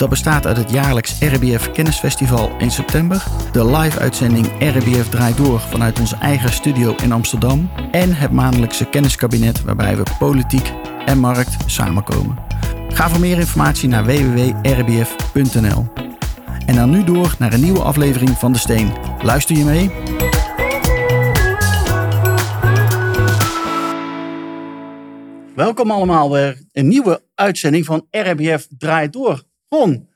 Dat bestaat uit het jaarlijks RBF Kennisfestival in september, de live-uitzending RBF Draait Door vanuit onze eigen studio in Amsterdam en het maandelijkse kenniskabinet waarbij we politiek en markt samenkomen. Ga voor meer informatie naar www.rbf.nl. En dan nu door naar een nieuwe aflevering van De Steen. Luister je mee? Welkom allemaal weer. Een nieuwe uitzending van RBF Draait Door. Ron, hebben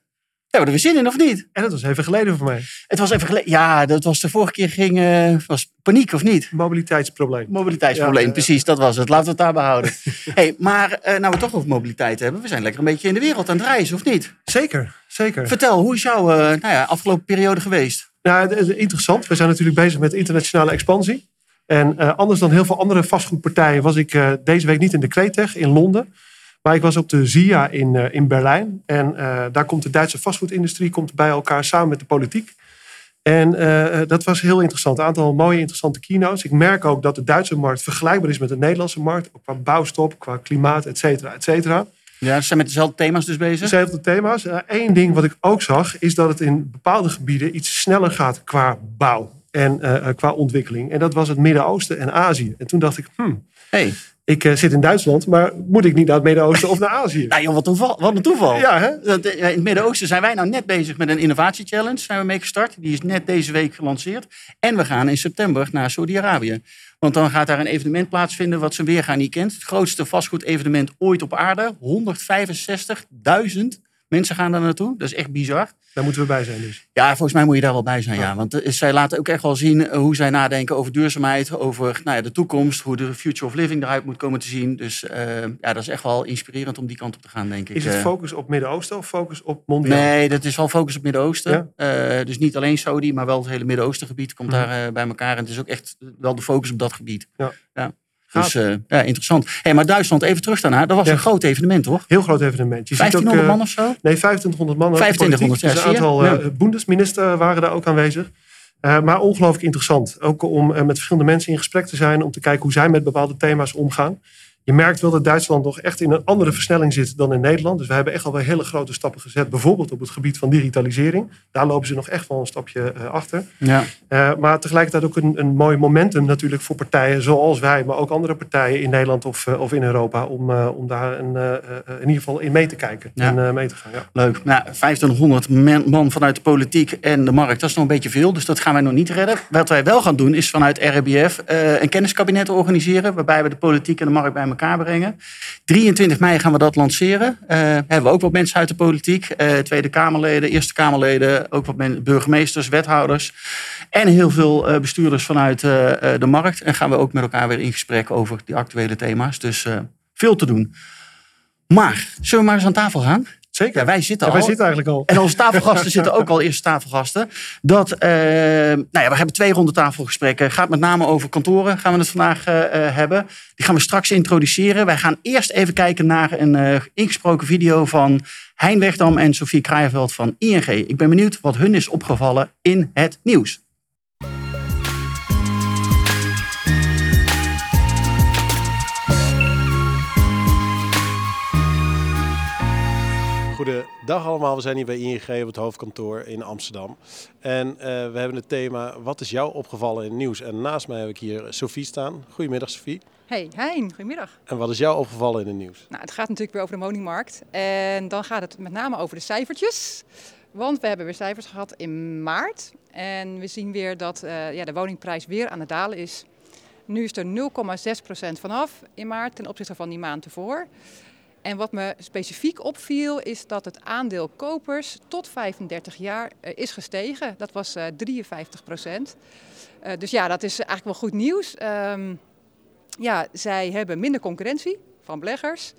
we er weer zin in of niet? En dat was even geleden voor mij. Het was even geleden. Ja, dat was de vorige keer ging, eh, was paniek of niet? Mobiliteitsprobleem. Mobiliteitsprobleem, Ja, ja, ja. precies, dat was het. Laten we het daarbij houden. hey, maar eh, nou we toch over mobiliteit hebben, we zijn lekker een beetje in de wereld aan het reizen, of niet? Zeker, zeker. Vertel, hoe is jouw eh, nou ja, afgelopen periode geweest? Nou, interessant. We zijn natuurlijk bezig met internationale expansie. En anders dan heel veel andere vastgoedpartijen was ik deze week niet in de Kretech in Londen. Maar ik was op de ZIA in, eh, in Berlijn. En eh, daar komt de Duitse vastgoedindustrie komt bij elkaar samen met de politiek. En eh, dat was heel interessant. Een aantal mooie, interessante keynotes. Ik merk ook dat de Duitse markt vergelijkbaar is met de Nederlandse markt. Ook qua bouwstop, qua klimaat, et cetera, et cetera. Ja, ze zijn met dezelfde thema's dus bezig. Dezelfde thema's. Eén ding wat ik ook zag, is dat het in bepaalde gebieden iets sneller gaat qua bouw en qua ontwikkeling. En dat was het Midden-Oosten en Azië. En toen dacht ik, hmm, Hey, ik eh, zit in Duitsland, maar moet ik niet naar het Midden-Oosten of naar Azië? nou joh, wat, toeval, wat een toeval. Ja, hè? Dat, eh, In het Midden-Oosten zijn wij nou net bezig met een innovatie-challenge. Zijn we mee gestart. Die is net deze week gelanceerd. En we gaan in september naar Saudi-Arabië. Want dan gaat daar een evenement plaatsvinden wat zijn weergaan niet kent. Het grootste vastgoedevenement ooit op aarde. 165.000 mensen gaan daar naartoe. Dat is echt bizar. Daar moeten we bij zijn dus. Ja, volgens mij moet je daar wel bij zijn, ja. Want eh, zij laten ook echt wel zien eh, hoe zij nadenken over duurzaamheid, over nou ja, de toekomst, hoe de future of living eruit moet komen te zien. Dus eh, ja, dat is echt wel inspirerend om die kant op te gaan, denk ik. Is het focus op Midden-Oosten of focus op mondiaal? Nee, dat is wel focus op Midden-Oosten. Dus niet alleen Saudi, maar wel het hele Midden-Oostengebied komt Mhm. daar bij elkaar. En het is ook echt wel de focus op dat gebied. Ja. Dus eh, ja, interessant. Hey, maar Duitsland, even terug daarna. Dat was Ja. een groot evenement, toch? Heel groot evenement. Je ziet ook, 1500 eh, man of zo? Nee, 2500 man. ook 2500, politiek. ja, Dus een aantal Ja. uh, boendesministers waren daar ook aanwezig. Eh, maar ongelooflijk interessant. Ook om eh, met verschillende mensen in gesprek te zijn. Om te kijken hoe zij met bepaalde thema's omgaan. Je merkt wel dat Duitsland nog echt in een andere versnelling zit dan in Nederland. Dus we hebben echt al wel hele grote stappen gezet. Bijvoorbeeld op het gebied van digitalisering. Daar lopen ze nog echt wel een stapje eh, achter. Ja. Eh, maar tegelijkertijd ook een, een mooi momentum natuurlijk voor partijen zoals wij. Maar ook andere partijen in Nederland of, eh, of in Europa. Om, om daar een, in ieder geval in mee te kijken. Ja. En mee te gaan. Ja. Leuk. Nou, 1500 men- man vanuit de politiek en de markt, dat is nog een beetje veel. Dus dat gaan wij nog niet redden. Wat wij wel gaan doen, is vanuit RBF een kenniskabinet organiseren. Waarbij we de politiek en de markt bij elkaar brengen. 23 mei gaan we dat lanceren. Eh, hebben we ook wat mensen uit de politiek. eh, Tweede Kamerleden, Eerste Kamerleden. Ook wat burgemeesters, wethouders. En heel veel eh, bestuurders vanuit de markt. En gaan we ook met elkaar weer in gesprek over die actuele thema's. Dus veel te doen. Maar, zullen we maar eens aan tafel gaan? Zeker. Ja, wij zitten Ja, al. wij zitten eigenlijk al. En onze tafelgasten zitten ook al eerste tafelgasten. Dat, eh, nou ja, we hebben twee ronde tafelgesprekken. Gaat met name over kantoren. Gaan we het vandaag eh, hebben. Die gaan we straks introduceren. Wij gaan eerst even kijken naar een ingesproken video van Hein Wegdam en Sofie Kraaienveld van ING. Ik ben benieuwd wat hun is opgevallen in het nieuws. Goedendag allemaal, we zijn hier bij ING op het hoofdkantoor in Amsterdam. En eh, we hebben het thema, wat is jou opgevallen in het nieuws? En naast mij heb ik hier Sophie staan. Goedemiddag Sophie. Hey, Hein, goedemiddag. En wat is jou opgevallen in het nieuws? Nou, het gaat natuurlijk weer over de woningmarkt. En dan gaat het met name over de cijfertjes. Want we hebben weer cijfers gehad in maart. En we zien weer dat eh, ja, de woningprijs weer aan het dalen is. Nu is er 0,6% vanaf in maart ten opzichte van die maand ervoor. En wat me specifiek opviel is dat het aandeel kopers tot 35 jaar eh, is gestegen. Dat was eh 53% dus ja, dat is eigenlijk wel goed nieuws. Ehm, ja, zij hebben minder concurrentie van beleggers.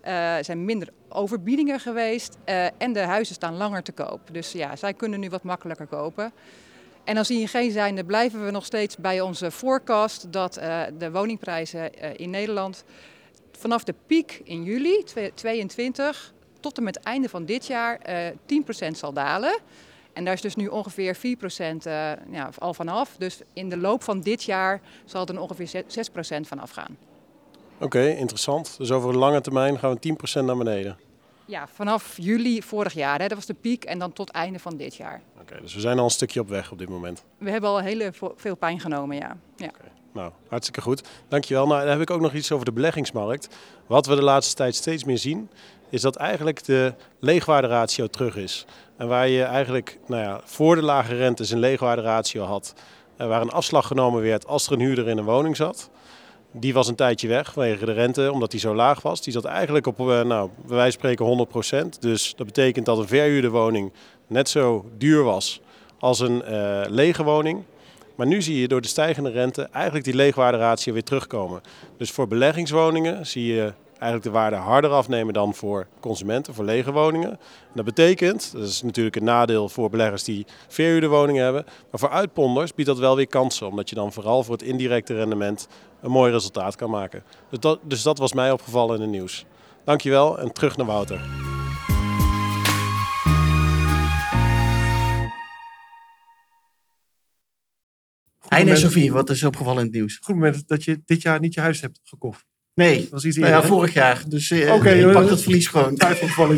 Er zijn minder overbiedingen geweest en de huizen staan langer te koop. Dus ja, zij kunnen nu wat makkelijker kopen. En als ING zijnde blijven we nog steeds bij onze forecast dat de woningprijzen in Nederland vanaf de piek in juli 2022 tot en met het einde van dit jaar 10% zal dalen. En daar is dus nu ongeveer 4% uh, ja, al vanaf. Dus in de loop van dit jaar zal er ongeveer 6% vanaf gaan. Oké, interessant. Dus over een lange termijn gaan we 10% naar beneden. Ja, vanaf juli vorig jaar. Hè, dat was de piek. En dan tot einde van dit jaar. Oké, dus we zijn al een stukje op weg op dit moment. We hebben al heel veel pijn genomen, ja. ja. Okay. Nou, hartstikke goed. Dankjewel. Nou, dan heb ik ook nog iets over de beleggingsmarkt. Wat we de laatste tijd steeds meer zien, is dat eigenlijk de leegwaarderatio terug is. En waar je eigenlijk nou ja, voor de lage rentes een leegwaarderatio had, waar een afslag genomen werd als er een huurder in een woning zat. Die was een tijdje weg vanwege de rente, omdat die zo laag was. Die zat eigenlijk op, eh, nou, bij wijze van spreken 100%. Dus dat betekent dat een verhuurde woning net zo duur was als een uh, lege woning. Maar nu zie je door de stijgende rente eigenlijk die leegwaarderatio weer terugkomen. Dus voor beleggingswoningen zie je eigenlijk de waarde harder afnemen dan voor consumenten, voor lege woningen. En dat betekent, dat is natuurlijk een nadeel voor beleggers die verhuurde woningen hebben, maar voor uitponders biedt dat wel weer kansen, omdat je dan vooral voor het indirecte rendement een mooi resultaat kan maken. Dus dat, dus dat was mij opgevallen in het nieuws. Dankjewel en terug naar Wouter. Heine en Sofie, wat is opgevallen in het nieuws? Goed moment dat je dit jaar niet je huis hebt gekocht. Nee, dat was iets nou ja, vorig jaar. Dus uh, okay, ik pak dat verlies gewoon.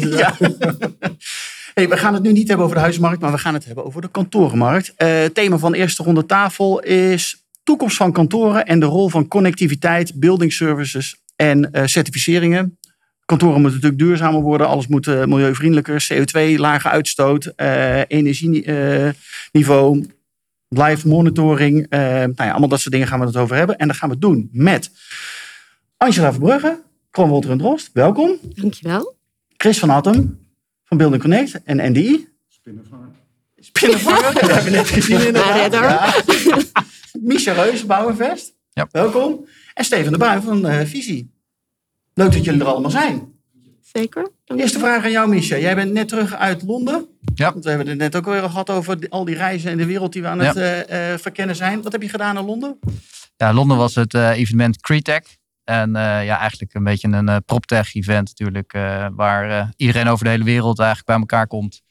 Ja. hey, we gaan het nu niet hebben over de huismarkt, maar we gaan het hebben over de kantorenmarkt. Uh, thema van de eerste ronde tafel is toekomst van kantoren en de rol van connectiviteit, building services en uh, certificeringen. Kantoren moeten natuurlijk duurzamer worden, alles moet milieuvriendelijker, CO2, lage uitstoot, energieniveau, live monitoring. nou ja, allemaal dat soort dingen gaan we het over hebben. En daar gaan we het doen met Angela Verbrugge, Kron Wolter en Drost, welkom. Dankjewel. Chris van Atten van Building Connect en NDI. Spinnenvanger. Spinnenvanger, dat hebben we net gezien in de Ja. Misha Reus, Bouwenvest. Ja. Welkom. En Steven de Bruin van uh, Visie. Leuk dat jullie er allemaal zijn. Zeker. Eerste vraag aan jou, Misha. Jij bent net terug uit Londen. Ja. Want we hebben het net ook weer gehad over al die reizen in de wereld die we aan het uh, uh, verkennen zijn. Wat heb je gedaan in Londen? Ja, Londen was het evenement Cretech. En uh, ja, eigenlijk een beetje een PropTech-event natuurlijk, waar iedereen over de hele wereld eigenlijk bij elkaar komt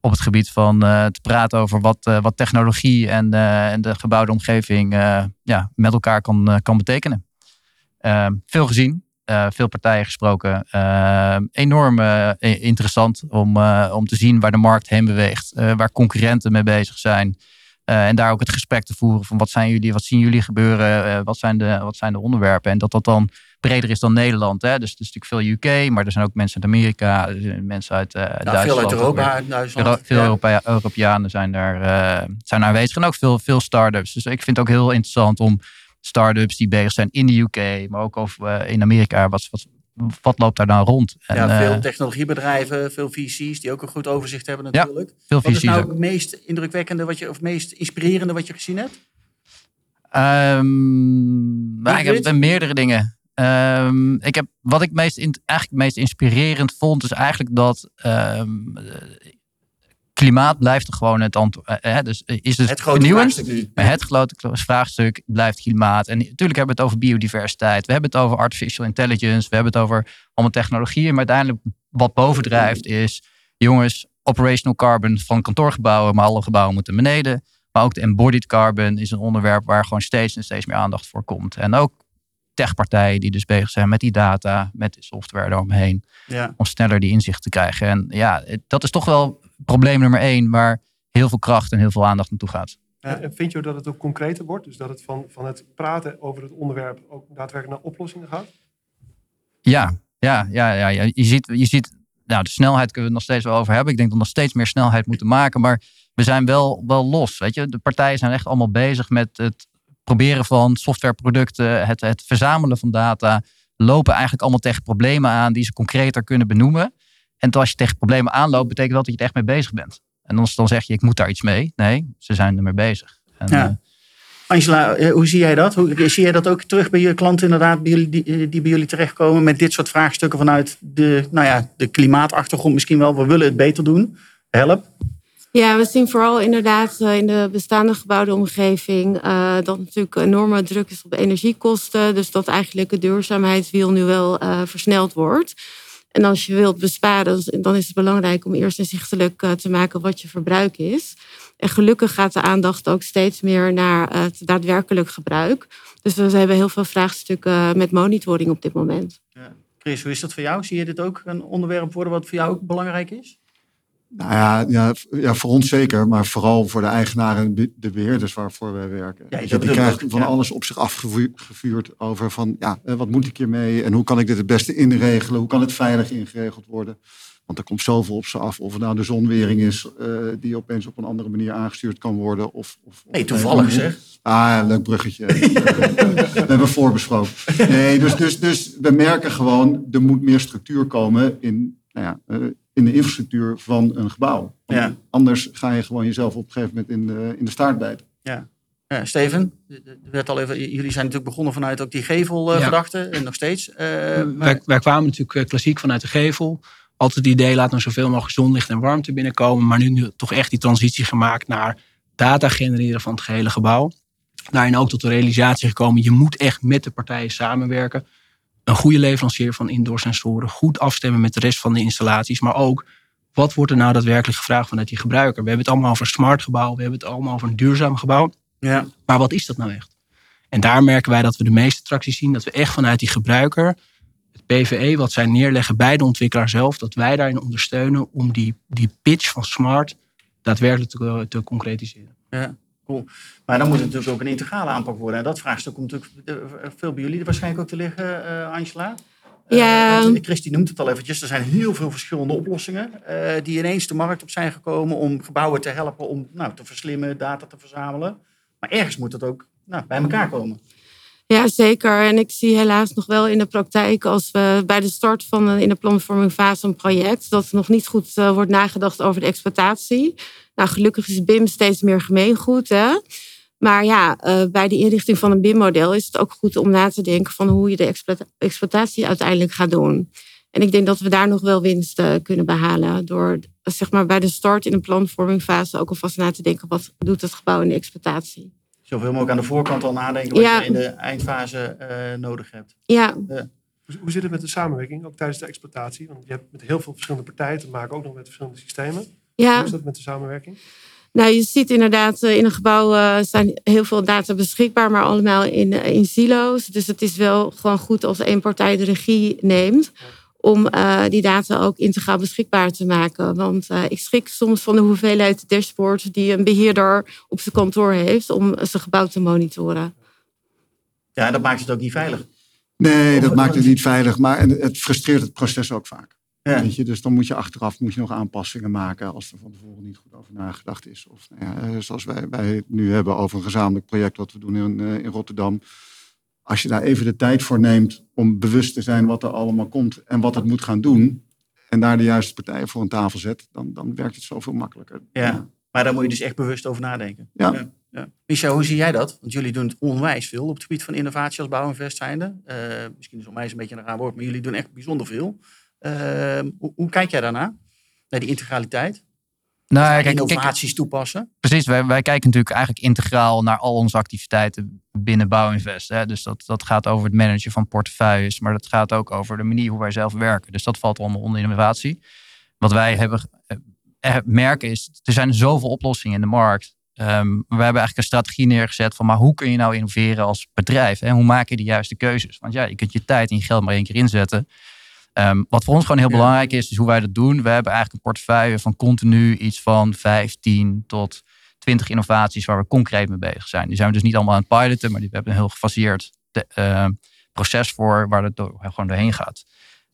op het gebied van te praten over wat, wat technologie en, en de gebouwde omgeving ja, met elkaar kan, kan betekenen. Ehm, veel gezien, veel partijen gesproken. Ehm, enorm interessant om, om te zien waar de markt heen beweegt, waar concurrenten mee bezig zijn. En daar ook het gesprek te voeren van wat zijn jullie, wat zien jullie gebeuren, wat, zijn de, wat zijn de onderwerpen. En dat dat dan breder is dan Nederland. Hè? Dus er is natuurlijk veel UK, maar er zijn ook mensen uit Amerika, mensen uit Duitsland. Veel uit Europa, Duitsland. Euro, veel ja. Europeanen zijn daar, zijn aanwezig en ook veel, veel start-ups. Dus ik vind het ook heel interessant om start-ups die bezig zijn in de UK, maar ook over, in Amerika, wat, wat, wat loopt daar nou rond? En, ja, veel technologiebedrijven, veel VC's die ook een goed overzicht hebben natuurlijk. Ja, veel wat VC's is nou ook. het meest indrukwekkende wat je, of meest inspirerende wat je gezien hebt? Um, ik heb meerdere dingen. Um, ik heb, wat ik meest, eigenlijk het meest inspirerend vond, is eigenlijk dat um, klimaat blijft gewoon het antwoord. Uh, dus is het, het grote vraagstuk. Het grote vraagstuk blijft klimaat. En natuurlijk hebben we het over biodiversiteit. We hebben het over artificial intelligence. We hebben het over allemaal technologieën. Maar uiteindelijk wat bovendrijft is... jongens, operational carbon van kantoorgebouwen... maar alle gebouwen moeten beneden. Maar ook de embodied carbon is een onderwerp... waar gewoon steeds en steeds meer aandacht voor komt. En ook techpartijen die dus bezig zijn met die data... met de software eromheen... Ja. om sneller die inzicht te krijgen. En ja, dat is toch wel probleem nummer één, waar heel veel kracht en heel veel aandacht naartoe gaat. Ja, en vind je dat het ook concreter wordt? Dus dat het van, van het praten over het onderwerp ook daadwerkelijk naar oplossingen gaat? Ja, ja, ja, ja, ja. Je ziet, je ziet nou, de snelheid kunnen we het nog steeds wel over hebben. Ik denk dat we nog steeds meer snelheid moeten maken. Maar we zijn wel, wel los. Weet je? De partijen zijn echt allemaal bezig met het proberen van softwareproducten, het, het verzamelen van data. Lopen eigenlijk allemaal tegen problemen aan die ze concreter kunnen benoemen. En als je tegen problemen aanloopt, betekent dat dat je er echt mee bezig bent. En dan, dan zeg je, ik moet daar iets mee. Nee, ze zijn ermee bezig. En, ja. uh, Angela, eh, hoe zie jij dat? Hoe, zie jij dat ook terug bij je klanten inderdaad, bij jullie, die, die bij jullie terechtkomen met dit soort vraagstukken vanuit de, nou ja, de klimaatachtergrond misschien wel? We willen het beter doen. Help. Ja, we zien vooral inderdaad eh, in de bestaande gebouwde omgeving uh, dat natuurlijk enorme druk is op energiekosten. Dus dat eigenlijk het duurzaamheidswiel nu wel uh, versneld wordt. En als je wilt besparen, dan is het belangrijk om eerst inzichtelijk te maken wat je verbruik is. En gelukkig gaat de aandacht ook steeds meer naar het daadwerkelijk gebruik. Dus we hebben heel veel vraagstukken met monitoring op dit moment. Ja. Chris, hoe is dat voor jou? Zie je dit ook een onderwerp worden wat voor jou ook belangrijk is? Nou ja, ja, ja, voor ons zeker, maar vooral voor de eigenaren en de beheerders waarvoor wij werken. Ja, je die krijgen van alles op zich afgevuurd over van, ja, eh, wat moet ik hiermee en hoe kan ik dit het beste inregelen? Hoe kan het veilig ingeregeld worden? Want er komt zoveel op ze af. Of het nou de zonwering is uh, die opeens op een andere manier aangestuurd kan worden. Of, of, nee, toevallig zeg. Ah, leuk bruggetje. we hebben voorbesproken. Nee, dus, dus, dus we merken gewoon, er moet meer structuur komen in, nou ja, uh, in de infrastructuur van een gebouw. Ja. Anders ga je gewoon jezelf op een gegeven moment in de, in de staart bijten. Ja. Ja, Steven, werd al even, jullie zijn natuurlijk begonnen vanuit ook die gevelgedachte ja. en nog steeds. Uh, wij, wij, kwamen natuurlijk klassiek vanuit de gevel altijd het idee, laat nou zoveel mogelijk zonlicht en warmte binnenkomen. Maar nu, nu toch echt die transitie gemaakt naar data genereren van het gehele gebouw. Daarin ook tot de realisatie gekomen, je moet echt met de partijen samenwerken. Een goede leverancier van indoor sensoren, goed afstemmen met de rest van de installaties. Maar ook, wat wordt er nou daadwerkelijk gevraagd vanuit die gebruiker? We hebben het allemaal over een smart gebouw, we hebben het allemaal over een duurzaam gebouw. Ja. Maar wat is dat nou echt? En daar merken wij dat we de meeste tracties zien, dat we echt vanuit die gebruiker PVE wat zij neerleggen bij de ontwikkelaar zelf, dat wij daarin ondersteunen om die, die pitch van smart daadwerkelijk te, te concretiseren. Ja, cool. Maar dan moet het natuurlijk ook een integrale aanpak worden. En dat vraagstuk komt natuurlijk eh, veel bij jullie waarschijnlijk ook te liggen, uh, Angela. Ja. Uh, Christy noemt het al eventjes. Er zijn heel veel verschillende oplossingen uh, die ineens de markt op zijn gekomen om gebouwen te helpen om nou, te verslimmen, data te verzamelen. Maar ergens moet dat ook nou, bij elkaar komen. Ja, zeker. En ik zie helaas nog wel in de praktijk, als we bij de start van een, in de planvormingfase een project, dat er nog niet goed uh, wordt nagedacht over de exploitatie. Nou, gelukkig is BIM steeds meer gemeengoed. Hè? Maar ja, uh, bij de inrichting van een BIM-model is het ook goed om na te denken van hoe je de exploita exploitatie uiteindelijk gaat doen. En ik denk dat we daar nog wel winst uh, kunnen behalen door zeg maar, bij de start in een planvormingfase ook alvast na te denken wat doet het gebouw in de exploitatie zoveel mogelijk aan de voorkant al nadenken wat je in de eindfase uh, nodig hebt. Ja. Uh. Hoe zit het met de samenwerking, ook tijdens de exploitatie? Want je hebt met heel veel verschillende partijen te maken, ook nog met verschillende systemen. Ja. Hoe is dat met de samenwerking? Nou, je ziet inderdaad, uh, in een gebouw zijn heel veel data beschikbaar, maar allemaal in, in silo's. Dus het is wel gewoon goed als één partij de regie neemt. Om uh, die data ook integraal beschikbaar te maken. Want uh, ik schrik soms van de hoeveelheid dashboards die een beheerder op zijn kantoor heeft om zijn gebouw te monitoren. Ja, dat maakt het ook niet veilig. Nee, dat maakt het niet veilig, maar het frustreert het proces ook vaak. Ja. Weet je, dus dan moet je achteraf moet je nog aanpassingen maken als er van tevoren niet goed over nagedacht is. Of nou ja, zoals wij, wij het nu hebben over een gezamenlijk project wat we doen in, uh, in Rotterdam als je daar even de tijd voor neemt om bewust te zijn wat er allemaal komt en wat het moet gaan doen, en daar de juiste partijen voor een tafel zet, dan, dan werkt het zoveel makkelijker. Ja, maar daar moet je dus echt bewust over nadenken. Ja. ja, ja. Michel, hoe zie jij dat? Want jullie doen het onwijs veel op het gebied van innovatie als bouwinvest zijnde. Uh, misschien is onwijs een beetje een raar woord, maar jullie doen echt bijzonder veel. Uh, hoe, hoe, kijk jij daarna? Naar die integraliteit? Nou, kijk, innovaties kijk, toepassen? Precies, wij, wij kijken natuurlijk eigenlijk integraal naar al onze activiteiten binnen Bouwinvest. Hè. Dus dat, dat gaat over het managen van portefeuilles, maar dat gaat ook over de manier hoe wij zelf werken. Dus dat valt allemaal onder innovatie. Wat wij hebben, eh, merken is, er zijn zoveel oplossingen in de markt. Um, we hebben eigenlijk een strategie neergezet van, maar hoe kun je nou innoveren als bedrijf? En hoe maak je de juiste keuzes? Want ja, je kunt je tijd en je geld maar één keer inzetten. Um, wat voor ons gewoon heel ja. belangrijk is, is hoe wij dat doen. We hebben eigenlijk een portefeuille van continu iets van 15 tot 20 innovaties waar we concreet mee bezig zijn. Die zijn we dus niet allemaal aan het piloten, maar die, we hebben een heel gefaseerd de, uh, proces voor waar het door, gewoon doorheen gaat.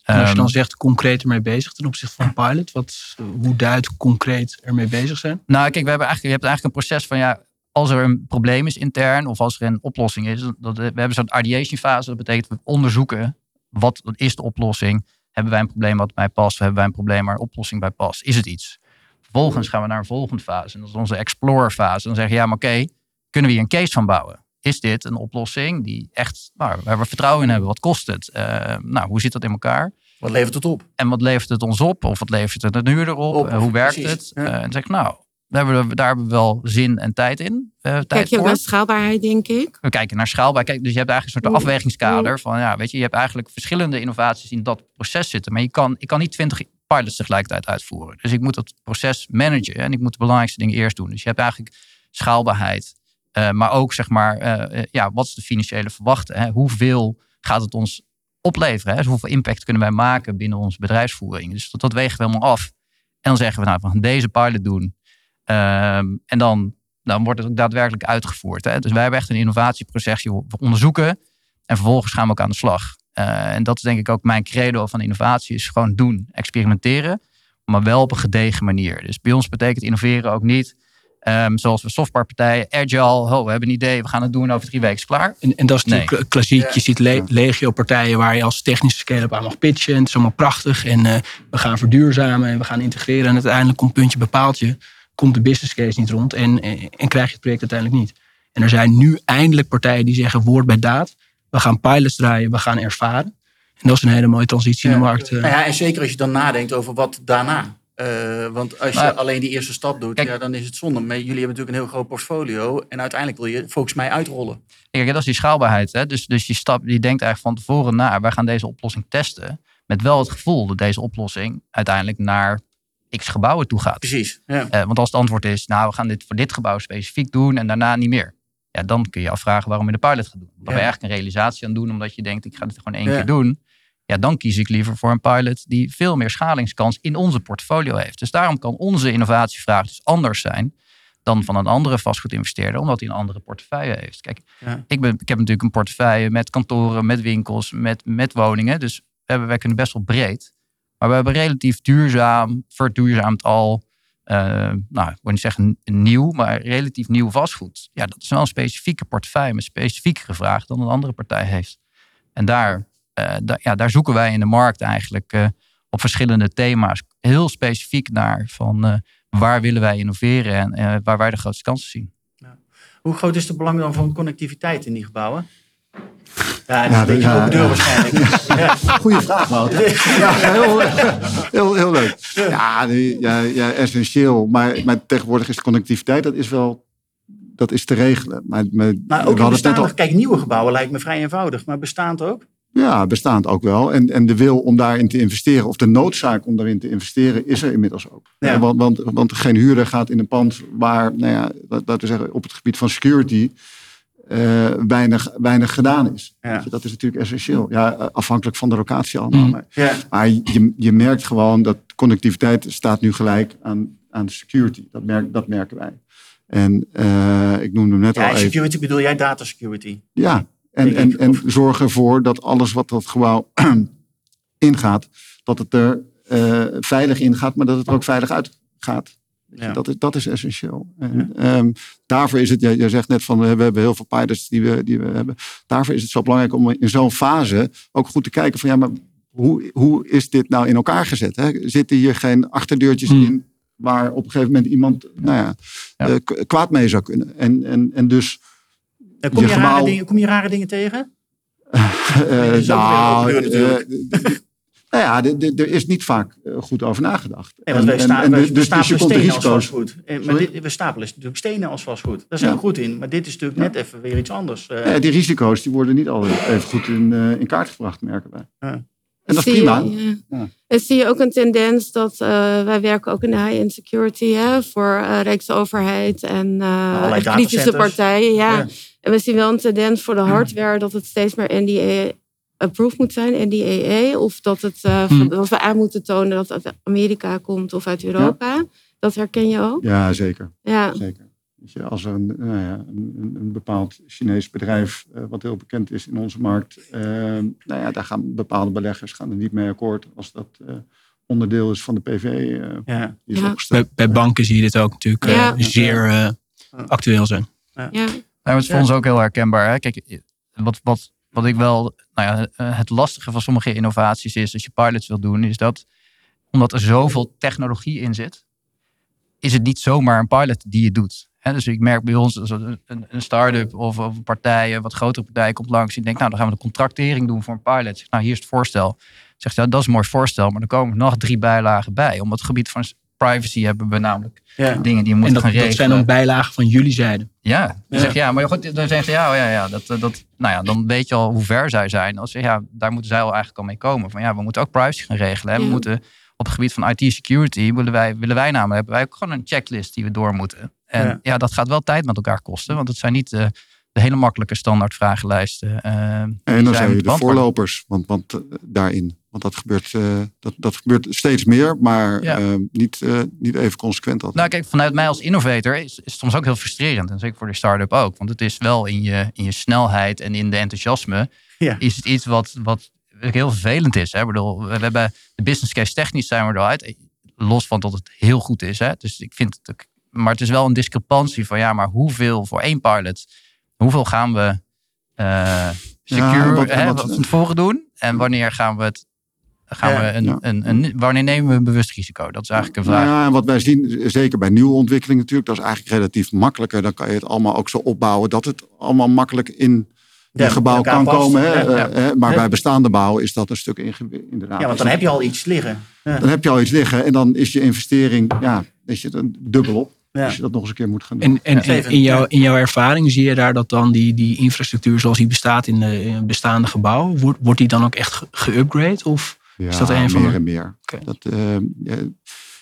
En als je dan zegt concreet ermee bezig ten opzichte van pilot, wat, hoe duidt concreet ermee bezig zijn? Nou, kijk, we hebben eigenlijk, je hebt eigenlijk een proces van ja, als er een probleem is intern of als er een oplossing is, dat, we hebben zo'n ideation fase. Dat betekent we onderzoeken wat is de oplossing? Hebben wij een probleem wat bij past? Hebben wij een probleem waar een oplossing bij past? Is het iets? Vervolgens gaan we naar een volgende fase. En dat is onze explore fase. Dan zeg je, ja, maar oké, okay, kunnen we hier een case van bouwen? is dit een oplossing die echt, nou, waar we vertrouwen in hebben? Wat kost het? Uh, nou, hoe zit dat in elkaar? Wat levert het op? En wat levert het ons op? Of wat levert het een huurder op? Op, Uh, hoe werkt precies, het? ja. Uh, en zeg ik, nou, daar hebben, we, daar hebben we wel zin en tijd in. Uh, tijd Kijk je ook naar schaalbaarheid, denk ik. We kijken naar schaalbaar. Kijk, dus je hebt eigenlijk een soort Mm. afwegingskader van, ja, weet je, je hebt eigenlijk verschillende innovaties in dat proces zitten. Maar je kan, ik kan niet twintig pilots tegelijkertijd uitvoeren. Dus ik moet dat proces managen en ik moet de belangrijkste dingen eerst doen. Dus je hebt eigenlijk schaalbaarheid. Uh, maar ook, zeg maar, uh, ja, wat is de financiële verwachten? Hè? Hoeveel gaat het ons opleveren? Hè? Dus hoeveel impact kunnen wij maken binnen onze bedrijfsvoering? Dus dat, dat wegen we helemaal af. En dan zeggen we, nou, we gaan deze pilot doen. Um, en dan, dan wordt het ook daadwerkelijk uitgevoerd. Hè? Dus wij hebben echt een innovatieproces. We onderzoeken en vervolgens gaan we ook aan de slag. Uh, en dat is denk ik ook mijn credo van innovatie. Is gewoon doen, experimenteren. Maar wel op een gedegen manier. Dus bij ons betekent innoveren ook niet... Um, zoals we softwarepartijen, agile, oh, we hebben een idee, we gaan het doen over drie weken is klaar. En, en dat is natuurlijk nee. klassiek. Je ziet le legio-partijen waar je als technische scale-up aan mag pitchen. En het is allemaal prachtig. En uh, we gaan verduurzamen en we gaan integreren. En uiteindelijk komt puntje bepaalt je, komt de business case niet rond en, en, en krijg je het project uiteindelijk niet. En er zijn nu eindelijk partijen die zeggen woord bij daad. We gaan pilots draaien, we gaan ervaren. En dat is een hele mooie transitie ja. in de markt. Uh. Nou ja, en zeker als je dan nadenkt over wat daarna. Uh, want als je maar, alleen die eerste stap doet, kijk, ja, dan is het zonde. Maar jullie hebben natuurlijk een heel groot portfolio. En uiteindelijk wil je volgens mij uitrollen. Kijk, dat is die schaalbaarheid. Hè? Dus, dus je, stap, je denkt eigenlijk van tevoren na. Wij gaan deze oplossing testen. Met wel het gevoel dat deze oplossing uiteindelijk naar x gebouwen toe gaat. Precies. Ja. Uh, want als het antwoord is, nou we gaan dit voor dit gebouw specifiek doen. En daarna niet meer. Ja, dan kun je afvragen waarom je de pilot gaat doen. Dan ben je eigenlijk een realisatie aan doen. Omdat je denkt, ik ga dit gewoon één ja. keer doen ja, dan kies ik liever voor een pilot die veel meer schalingskans in onze portfolio heeft. Dus daarom kan onze innovatievraag dus anders zijn dan van een andere vastgoedinvesteerder, omdat hij een andere portefeuille heeft. Kijk, ja. ik, ben, ik heb natuurlijk een portefeuille met kantoren, met winkels, met, met woningen. Dus we wij kunnen best wel breed. Maar we hebben relatief duurzaam, verduurzaamd al, uh, nou, ik wil niet zeggen nieuw, maar relatief nieuw vastgoed. Ja, dat is wel een specifieke portefeuille met specifiekere vraag dan een andere partij heeft. En daar da ja, daar zoeken wij in de markt eigenlijk uh, op verschillende thema's heel specifiek naar van waar willen wij innoveren en waar wij de grootste kansen zien. Ja. Hoe groot is de belang dan van connectiviteit in die gebouwen? Ja, dat is een beetje ja, open deur waarschijnlijk. Ja. Goeie vraag, Wouter. Ja, heel, heel, heel leuk. Ja, ja, ja essentieel. Maar, maar tegenwoordig is de connectiviteit, dat is wel dat is te regelen. Maar, maar, maar ook in bestaande, kijk, nieuwe gebouwen lijkt me vrij eenvoudig. Maar bestaand ook? Ja, bestaand ook wel. En, en de wil om daarin te investeren, of de noodzaak om daarin te investeren, is er inmiddels ook. Ja. Want, want, want geen huurder gaat in een pand waar, nou ja, laten we zeggen, op het gebied van security uh, weinig, weinig gedaan is. Ja. Dus dat is natuurlijk essentieel. Ja, afhankelijk van de locatie allemaal. Maar, ja. maar je, je merkt gewoon dat connectiviteit staat nu gelijk aan, aan security. Dat, merk, dat merken wij. En uh, ik noemde net ja, al security even, bedoel jij data security? Ja, en, en, en zorg ervoor dat alles wat dat gebouw ingaat, dat het er uh, veilig ingaat, maar dat het er ook veilig uitgaat. Ja. Dat, is, dat is essentieel. En, ja. um, daarvoor is het, jij, jij zegt net van we hebben heel veel pilots die we, die we hebben. Daarvoor is het zo belangrijk om in zo'n fase ook goed te kijken van ja, maar hoe, hoe is dit nou in elkaar gezet? Hè? Zitten hier geen achterdeurtjes hmm. in waar op een gegeven moment iemand nou ja, ja. Uh, kwaad mee zou kunnen? En, en, en dus. Kom je, je gebouw... rare dingen, kom je rare dingen tegen? uh, nou, uh, nou ja, er is niet vaak goed over nagedacht. Nee, want wij sta, en, en, we, dus, dus je komt de risico's. Als vastgoed. Maar dit, we stapelen natuurlijk stenen als vastgoed. Daar zijn ja. we goed in. Maar dit is natuurlijk ja. net even weer iets anders. Ja, die risico's die worden niet altijd even goed in, uh, in kaart gebracht, merken wij. Ja. En dat is prima. Je, ja. En zie je ook een tendens dat uh, wij werken ook in de high-end security hè, voor uh, Rijksoverheid en uh, kritische partijen. Ja. ja. En we zien wel een tendens voor de hardware dat het steeds meer NDA approved moet zijn, NDAA. Of dat, het, uh, hmm. dat we aan moeten tonen dat het uit Amerika komt of uit Europa. Ja. Dat herken je ook? Ja, zeker. Ja. zeker. Je, als er een, nou ja, een, een, bepaald Chinees bedrijf, uh, wat heel bekend is in onze markt, uh, nou ja, daar gaan bepaalde beleggers gaan er niet mee akkoord als dat uh, onderdeel is van de PV. ja. ja. Bij, bij, banken zie je dit ook natuurlijk ja. zeer actueel zijn. Ja. Nou, het is voor ons ook heel herkenbaar. Hè? Kijk, wat, wat, wat ik wel, nou ja, het lastige van sommige innovaties is, als je pilots wil doen, is dat omdat er zoveel technologie in zit, is het niet zomaar een pilot die je doet. Dus ik merk bij ons, een, een start-up of, of een partij, een wat grotere partij komt langs. Die denkt, nou dan gaan we de contractering doen voor een pilot. Zeg, nou hier is het voorstel. Zegt, ja, dat is een mooi voorstel, maar er komen nog drie bijlagen bij. Om het gebied van privacy hebben we namelijk Ja. dingen die we En moeten dat, gaan dat regelen. zijn dan bijlagen van jullie zijde. Ja, dan Ja. zeg je, ja, maar goed, dan zeggen ze ja, oh ja, ja, dat, dat, nou ja, dan weet je al hoe ver zij zijn. Als, je, ja, daar moeten zij al eigenlijk al mee komen. Van ja, we moeten ook privacy gaan regelen. Hè. We Ja. moeten op het gebied van IT security willen wij, willen wij namelijk hebben wij ook gewoon een checklist die we door moeten. En Ja. ja, dat gaat wel tijd met elkaar kosten, want het zijn niet eh, de hele makkelijke standaard vragenlijsten. eh, En dan zij zijn je moeten de voorlopers want, want, eh, daarin. Want dat gebeurt, eh, dat, dat gebeurt steeds meer, maar Ja. niet, eh, niet even consequent altijd. Nou, kijk, vanuit mij als innovator is, is het soms ook heel frustrerend. En zeker voor de start-up ook. Want het is wel in je, in je snelheid en in de enthousiasme. Ja. Is het iets wat, wat heel vervelend is. Hè? Ik bedoel, we hebben de business case technisch zijn we eruit. Los van dat het heel goed is. Hè? Dus ik vind het ook. Maar het is wel een discrepantie van ja, maar hoeveel voor één pilot? Hoeveel gaan we eh secure hè, wat- van tevoren doen? En wanneer gaan we het. Gaan Ja, we een, ja. een, een, wanneer nemen we een bewust risico? Dat is eigenlijk een vraag. Ja, en wat wij zien, zeker bij nieuwe ontwikkeling natuurlijk, dat is eigenlijk relatief makkelijker. Dan kan je het allemaal ook zo opbouwen dat het allemaal makkelijk in Ja, je gebouw kan past. komen. Hè? Ja, ja. Eh, hè, Maar Ja. bij bestaande bouw is dat een stuk ingewikkeld. Inderdaad. Ja, want dan heb je al iets liggen. Ja. Dan heb je al iets liggen en dan is je investering, ja, is je dan dubbel op. Ja. Als je dat nog eens een keer moet gaan doen. En, en, in, jouw, in jouw ervaring zie je daar dat dan die, die infrastructuur zoals die bestaat in de in bestaande gebouwen, wordt, wordt die dan ook echt ge- geüpgrade? Of Ja, is dat een van meer en meer. Dat, ehm, ja,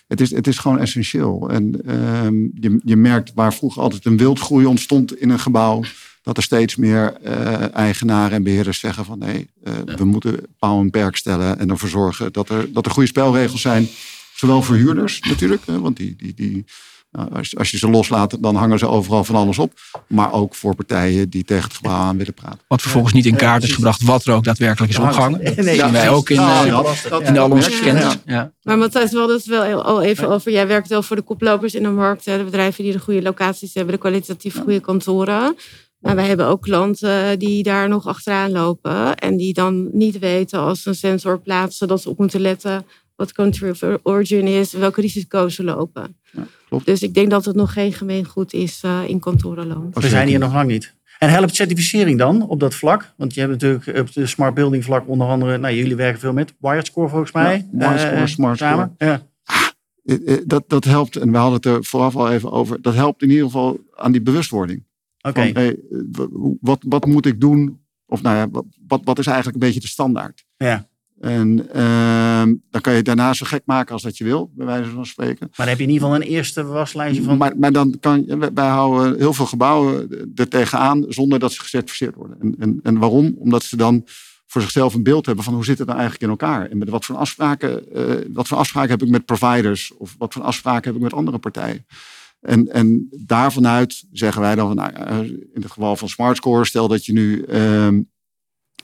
het, is, het is gewoon essentieel. En ehm, je, je merkt waar vroeger altijd een wildgroei ontstond in een gebouw, dat er steeds meer eh, eigenaren en beheerders zeggen van nee, eh, we moeten paal en perk stellen en ervoor zorgen dat er, dat er goede spelregels zijn. Zowel voor huurders natuurlijk, hè, want die, die, die, als, als je ze loslaat, dan hangen ze overal van alles op. Maar ook voor partijen die tegen het gebouw aan willen praten. wat vervolgens niet in kaart is gebracht wat er ook daadwerkelijk is opgehangen? Dat Nee, zien wij ook in, Nou, dat- dat- in al onze kennis. ja. Ja. Maar Matthijs, we hadden het wel al even over. Jij werkt wel voor de koplopers in de markt. hè, De bedrijven die de goede locaties hebben, de kwalitatief goede kantoren. Maar wij hebben ook klanten die daar nog achteraan lopen. En die dan niet weten als ze een sensor plaatsen dat ze op moeten letten wat country of origin is, welke risico's ze lopen. Klopt. Dus ik denk dat het nog geen gemeengoed is eh, in kantorenland. We zijn hier nog lang niet. En helpt certificering dan op dat vlak? Want je hebt natuurlijk op de smart building vlak onder andere, nou jullie werken veel met Wiredscore volgens mij. Ja, Wiredscore, Eh, Smart samen. Ja. Eh, eh, Dat, dat helpt, en we hadden het er vooraf al even over, dat helpt in ieder geval aan die bewustwording. Oké. Hey, eh, wat, wat moet ik doen? Of nou ja, wat- wat, wat is eigenlijk een beetje de standaard? Ja. En ehm, dan kan je daarna zo gek maken als dat je wil, bij wijze van spreken. Maar dan heb je in ieder geval een eerste waslijstje van. Maar, maar dan kan je, wij- houden heel veel gebouwen er tegenaan zonder dat ze gecertificeerd worden. En, en, en waarom? Omdat ze dan voor zichzelf een beeld hebben van hoe zit het nou eigenlijk in elkaar? En met wat voor afspraken, eh, wat voor afspraken heb ik met providers? Of wat voor afspraken heb ik met andere partijen? En, en daarvanuit zeggen wij dan van, nou, in het geval van SmartScore, stel dat je nu ehm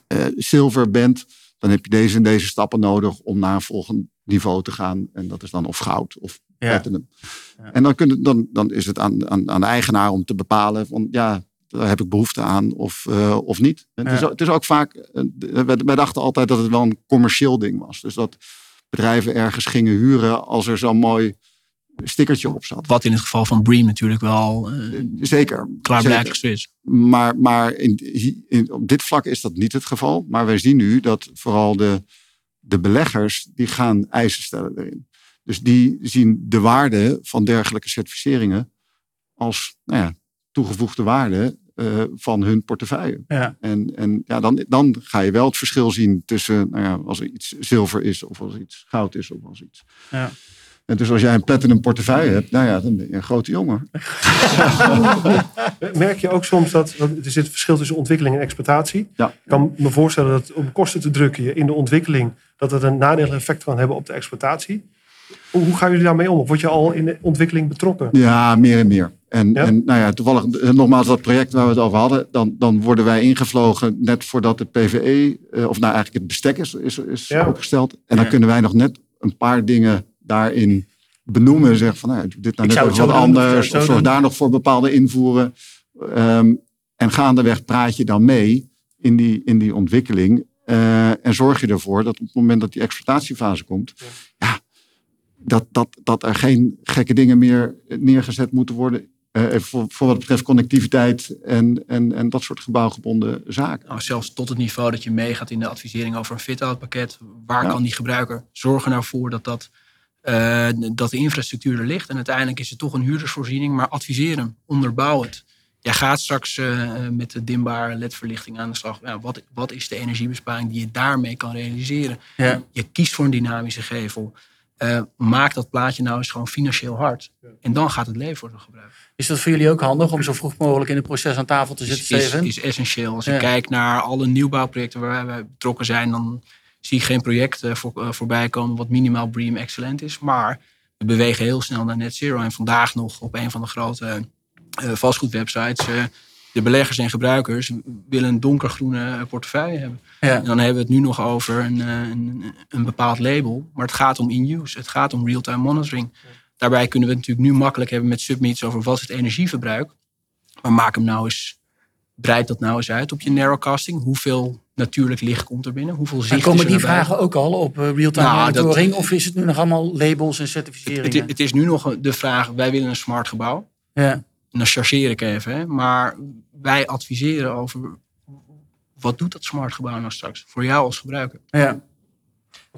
eh, zilver bent, dan heb je deze en deze stappen nodig om naar een volgend niveau te gaan. En dat is dan of goud of Ja. platinum. Ja. En dan, kun, dan, dan is het aan, aan, aan de eigenaar om te bepalen van ja, daar heb ik behoefte aan of, eh, of niet. En het, is, Ja. het is ook vaak, eh, wij dachten altijd dat het wel een commercieel ding was. Dus dat bedrijven ergens gingen huren als er zo'n mooi stickertje op zat. Wat in het geval van Bream natuurlijk wel eh Zeker. klaarblijkelijk zo is. Maar, maar in, in, op dit vlak is dat niet het geval. Maar wij zien nu dat vooral de, de beleggers, die gaan eisen stellen erin. Dus die zien de waarde van dergelijke certificeringen als nou ja, toegevoegde waarde eh, van hun portefeuille. Ja. En, en ja, dan, dan ga je wel het verschil zien tussen nou ja, als er iets zilver is of als er iets goud is of als iets. Ja. En dus als jij een platinum portefeuille hebt, nou ja, dan ben je een grote jongen. Merk je ook soms dat, er zit verschil tussen ontwikkeling en exploitatie. Ja. Ik kan me voorstellen dat om kosten te drukken je in de ontwikkeling, dat het een nadelig effect kan hebben op de exploitatie. Hoe, hoe gaan jullie daarmee om? Of word je al in de ontwikkeling betrokken? Ja, meer en meer. En, Ja? en nou ja, toevallig, eh, nogmaals, dat project waar we het over hadden, dan, dan worden wij ingevlogen net voordat het PVE, eh, of nou eigenlijk het bestek is, is, is Ja. opgesteld. En dan Ja. kunnen wij nog net een paar dingen daarin benoemen en zeggen van, nou, dit nou net wat doen, anders, of zorg daar nog voor bepaalde invoeren. Ehm, en gaandeweg praat je dan mee in die, in die ontwikkeling. eh, en zorg je ervoor dat op het moment dat die exploitatiefase komt, ja, dat, dat, dat er geen gekke dingen meer neergezet moeten worden Uh, voor, voor wat betreft connectiviteit en, en, en dat soort gebouwgebonden zaken. Nou, zelfs tot het niveau dat je meegaat in de advisering over een fit-out pakket. Waar kan die gebruiker zorgen nou voor dat, dat, uh, dat de infrastructuur er ligt. En uiteindelijk is het toch een huurdersvoorziening, maar adviseer hem, onderbouw het. Jij gaat straks uh, met de dimbare ledverlichting aan de slag. Ja, wat, wat is de energiebesparing die je daarmee kan realiseren? Ja. Je kiest voor een dynamische gevel. Uh, maak dat plaatje nou eens gewoon financieel hard. En dan gaat het leven worden gebruikt. Is dat voor jullie ook handig om zo vroeg mogelijk in het proces aan tafel te zitten, is? Is, is essentieel. Als ja. ik kijk naar alle nieuwbouwprojecten waar wij betrokken zijn, dan zie ik geen project uh, voor, uh, voorbij komen wat minimaal BREEAM excellent is. Maar we bewegen heel snel naar net zero. En vandaag nog op een van de grote vastgoedwebsites de beleggers en gebruikers willen een donkergroene portefeuille hebben. Ja. En dan hebben we het nu nog over een, een, een, bepaald label. Maar het gaat om in-use. Het gaat om real-time monitoring. Daarbij kunnen we het natuurlijk nu makkelijk hebben met submits over wat is het energieverbruik. Maar maak hem nou eens, breid dat nou eens uit op je narrowcasting. Hoeveel natuurlijk licht komt er binnen? Hoeveel zicht en komen is er die erbij? vragen ook al op uh, real-time Nou, monitoring? dat- of is het nu nog allemaal labels en certificeringen? Het, het is nu nog de vraag, wij willen een smart gebouw. ja. En dan chargeer ik even. Hè? Maar wij adviseren over wat doet dat smart gebouw nou straks voor jou als gebruiker. Ja. Want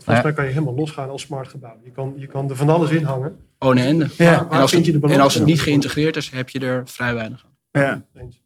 volgens mij kan je helemaal losgaan als smart gebouw. Je kan, je kan er van alles in hangen. Oh nee, en, Ja. En, als vind je de het, balans? en als het niet geïntegreerd is, heb je er vrij weinig aan. Ja. Eens.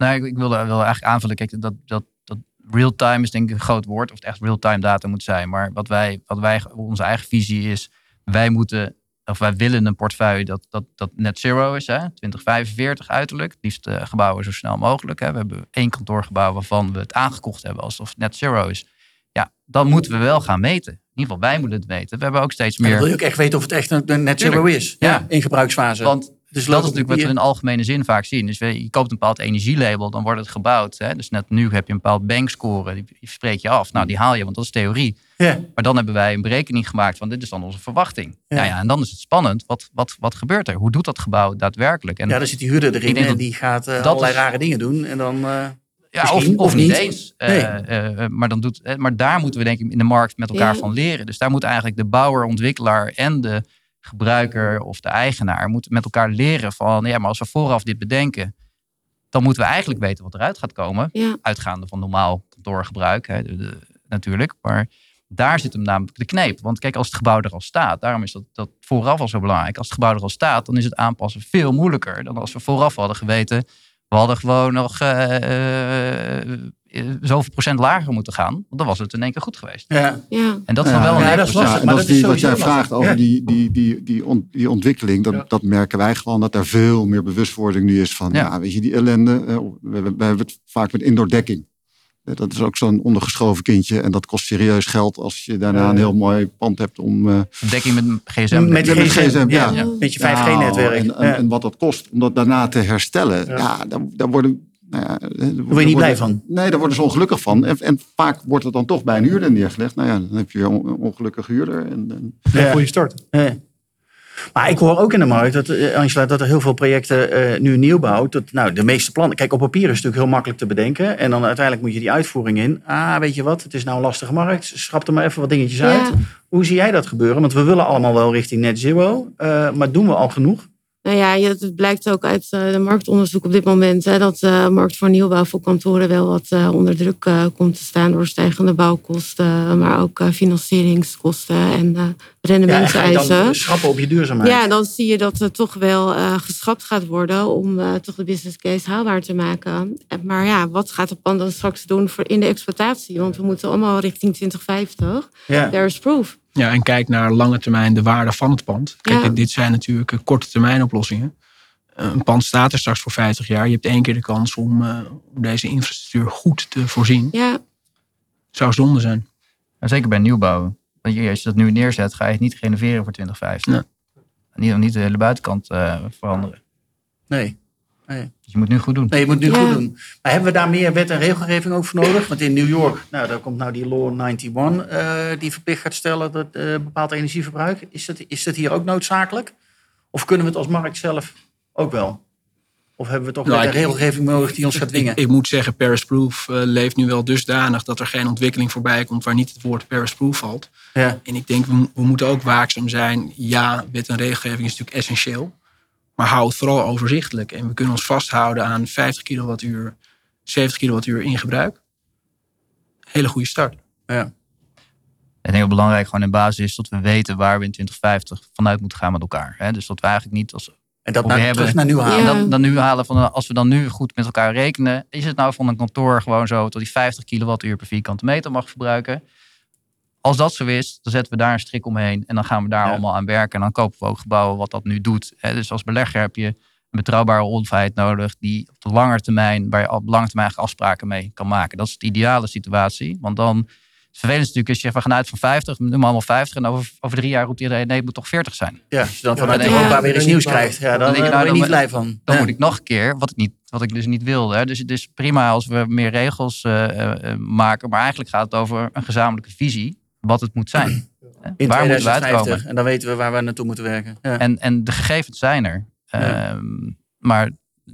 Nou, ik, ik wilde, wilde eigenlijk aanvullen. Kijk, dat, dat, dat real-time is denk ik een groot woord. Of het echt real-time data moet zijn. Maar wat wij, wat wij, onze eigen visie is. Wij moeten, of wij willen een portefeuille dat, dat, dat net zero is. Hè? 2045 uiterlijk. Het liefst uh, gebouwen zo snel mogelijk. Hè? We hebben één kantoorgebouw waarvan we het aangekocht hebben alsof het net zero is. Ja, dan moeten we wel gaan meten. In ieder geval, wij moeten het weten. We hebben ook steeds En meer... wil je ook echt weten of het echt een, net zero is. Ja. Ja. In gebruiksfase. Want Dus dat is natuurlijk wat we in algemene zin vaak zien. Dus je koopt een bepaald energielabel, dan wordt het gebouwd. Hè? Dus net nu heb je een bepaald bankscore, die, spreek je af. Nou, die haal je, want dat is theorie. Ja. Maar dan hebben wij een berekening gemaakt van dit is dan onze verwachting. Ja. Ja. Ja, en dan is het spannend. Wat, wat, wat gebeurt er? Hoe doet dat gebouw daadwerkelijk? En ja, dan zit die huurder erin en die gaat eh, dat allerlei is- rare dingen doen. En dan, eh, ja, of, of of niet eens. Nee. Eh, eh, maar, dan doet, maar daar moeten we denk ik in de markt met elkaar Ja. van leren. Dus daar moet eigenlijk de bouwer, ontwikkelaar en de gebruiker of de eigenaar moeten met elkaar leren van ja, maar als we vooraf dit bedenken, dan moeten we eigenlijk weten wat eruit gaat komen. Ja. Uitgaande van normaal kantoorgebruik hè, de- de- natuurlijk. Maar daar zit hem namelijk de kneep. Want kijk, als het gebouw er al staat, daarom is dat, dat vooraf al zo belangrijk. Als het gebouw er al staat, dan is het aanpassen veel moeilijker dan als we vooraf hadden geweten. We hadden gewoon nog eh, zoveel procent lager moeten gaan. Want dan was het in één keer goed geweest. ja. Ja. En dat is Ja, dan wel een ja, dat is lastig. Maar dat is dat is die, wat jij vraagt over die, die, die, die, on- die ontwikkeling. Dat, Ja. dat merken wij gewoon dat er veel meer bewustwording nu is van, Ja. ja. weet je, die ellende. we, we, we hebben het vaak met indoordekking. Dat is ook zo'n ondergeschoven kindje. En dat kost serieus geld als je daarna een heel mooi pand hebt om... eh, Dekking met een gsm. Met Ja, met gsm, ja. ja. Met je nou, 5G-netwerk. En, en, wat dat kost om dat daarna te herstellen. Ja. Ja, daar, daar worden... Nou ja, daar word je niet blij van. Nee, daar worden ze ongelukkig van. En, en vaak wordt het dan toch bij een huurder neergelegd. Nou ja, dan heb je weer een ongelukkig huurder. En, en Ja. Voor je start. Ja. Maar ik hoor ook in de markt, dat, eh, Angela, dat er heel veel projecten eh, nu nieuwbouw. Dat, nou, de meeste plannen. Kijk, op papier is het natuurlijk heel makkelijk te bedenken. En dan uiteindelijk moet je die uitvoering in. Ah, weet je wat? Het is nou een lastige markt. Schrap er maar even wat dingetjes Ja. uit. Hoe zie jij dat gebeuren? Want we willen allemaal wel richting net zero. eh, maar doen we al genoeg? Nou ja, het blijkt ook uit eh, de marktonderzoek op dit moment hè, dat de markt voor nieuwbouw voor kantoren wel wat eh, onder druk eh, komt te staan door stijgende bouwkosten, maar ook eh, financieringskosten en eh Ja, en rendementseisen. dan schrappen op je duurzaamheid? Ja, dan zie je dat er toch wel eh geschrapt gaat worden om eh, toch de business case haalbaar te maken. En- Maar ja, wat gaat de pand dan straks doen voor in de exploitatie? Want we moeten allemaal richting 2050. Ja. There is proof. Ja, en kijk naar lange termijn de waarde van het pand. Kijk, Ja. dit, zijn natuurlijk eh, korte termijn oplossingen. Eh, Een pand staat er straks voor 50 jaar. Je hebt één keer de kans om, eh, om deze infrastructuur goed te voorzien. Ja, Zou zonde zijn. En zeker bij nieuwbouw. Want je- als je dat nu neerzet, ga je het niet renoveren voor 2050. Nee. Niet, niet de hele buitenkant eh, veranderen. Nee. Dus je moet nu goed doen. Nee, je moet nu Ja. goed doen. Maar hebben we daar meer wet en regelgeving ook voor nodig? Want in New York, nou, daar komt nou die Law 91, eh, die verplicht gaat stellen dat eh, bepaald energieverbruik. Is dat, is dat hier ook noodzakelijk? Of kunnen we het als markt zelf ook wel? Of hebben we toch Nou, wet en ik- regelgeving nodig die ons gaat dwingen? Ik, ik moet zeggen, Paris Proof eh, leeft nu wel dusdanig dat er geen ontwikkeling voorbij komt waar niet het woord Paris Proof valt. ja. En ik denk, we, we moeten ook waakzaam zijn. Ja, wet en regelgeving is natuurlijk essentieel. Maar hou het vooral overzichtelijk. En we kunnen ons vasthouden aan 50 kilowattuur, 70 kilowattuur in gebruik. Hele goede start. Ik denk dat het belangrijk gewoon in basis is dat we weten waar we in 2050 vanuit moeten gaan met elkaar. Hè? Dus dat we eigenlijk niet als En dat terug naar nu halen. En Ja. dan, dan nu halen van als we dan nu goed met elkaar rekenen, is het nou van een kantoor gewoon zo dat die 50 kilowattuur per vierkante meter mag verbruiken? Als dat zo is, dan zetten we daar een strik omheen en dan gaan we daar Ja. allemaal aan werken. En dan kopen we ook gebouwen wat dat nu doet. Hè, Dus als belegger heb je een betrouwbare onfeit nodig die op de lange termijn, waar je op lange termijn afspraken mee kan maken. Dat is de ideale situatie. Want dan, het vervelend is natuurlijk als je zegt, we gaan uit van 50, we doen allemaal 50 en over, over drie jaar roept iedereen, nee, het moet toch 40 zijn. Ja, als je dan vanuit Ja. Europa weer iets nieuws Ja. krijgt, ja, dan, Dan denk je, nou, dan- niet blij van. Dan Ja. moet ik nog een keer, wat ik, niet, wat ik dus niet wilde. Hè. Dus het is prima als we meer regels eh, eh, maken. Maar eigenlijk gaat het over een gezamenlijke visie. Wat het moet zijn. In Waar moeten we 2050. uitkomen? En dan weten we waar we naartoe moeten werken. Ja. En, en de gegevens zijn er. Ja. Ehm, maar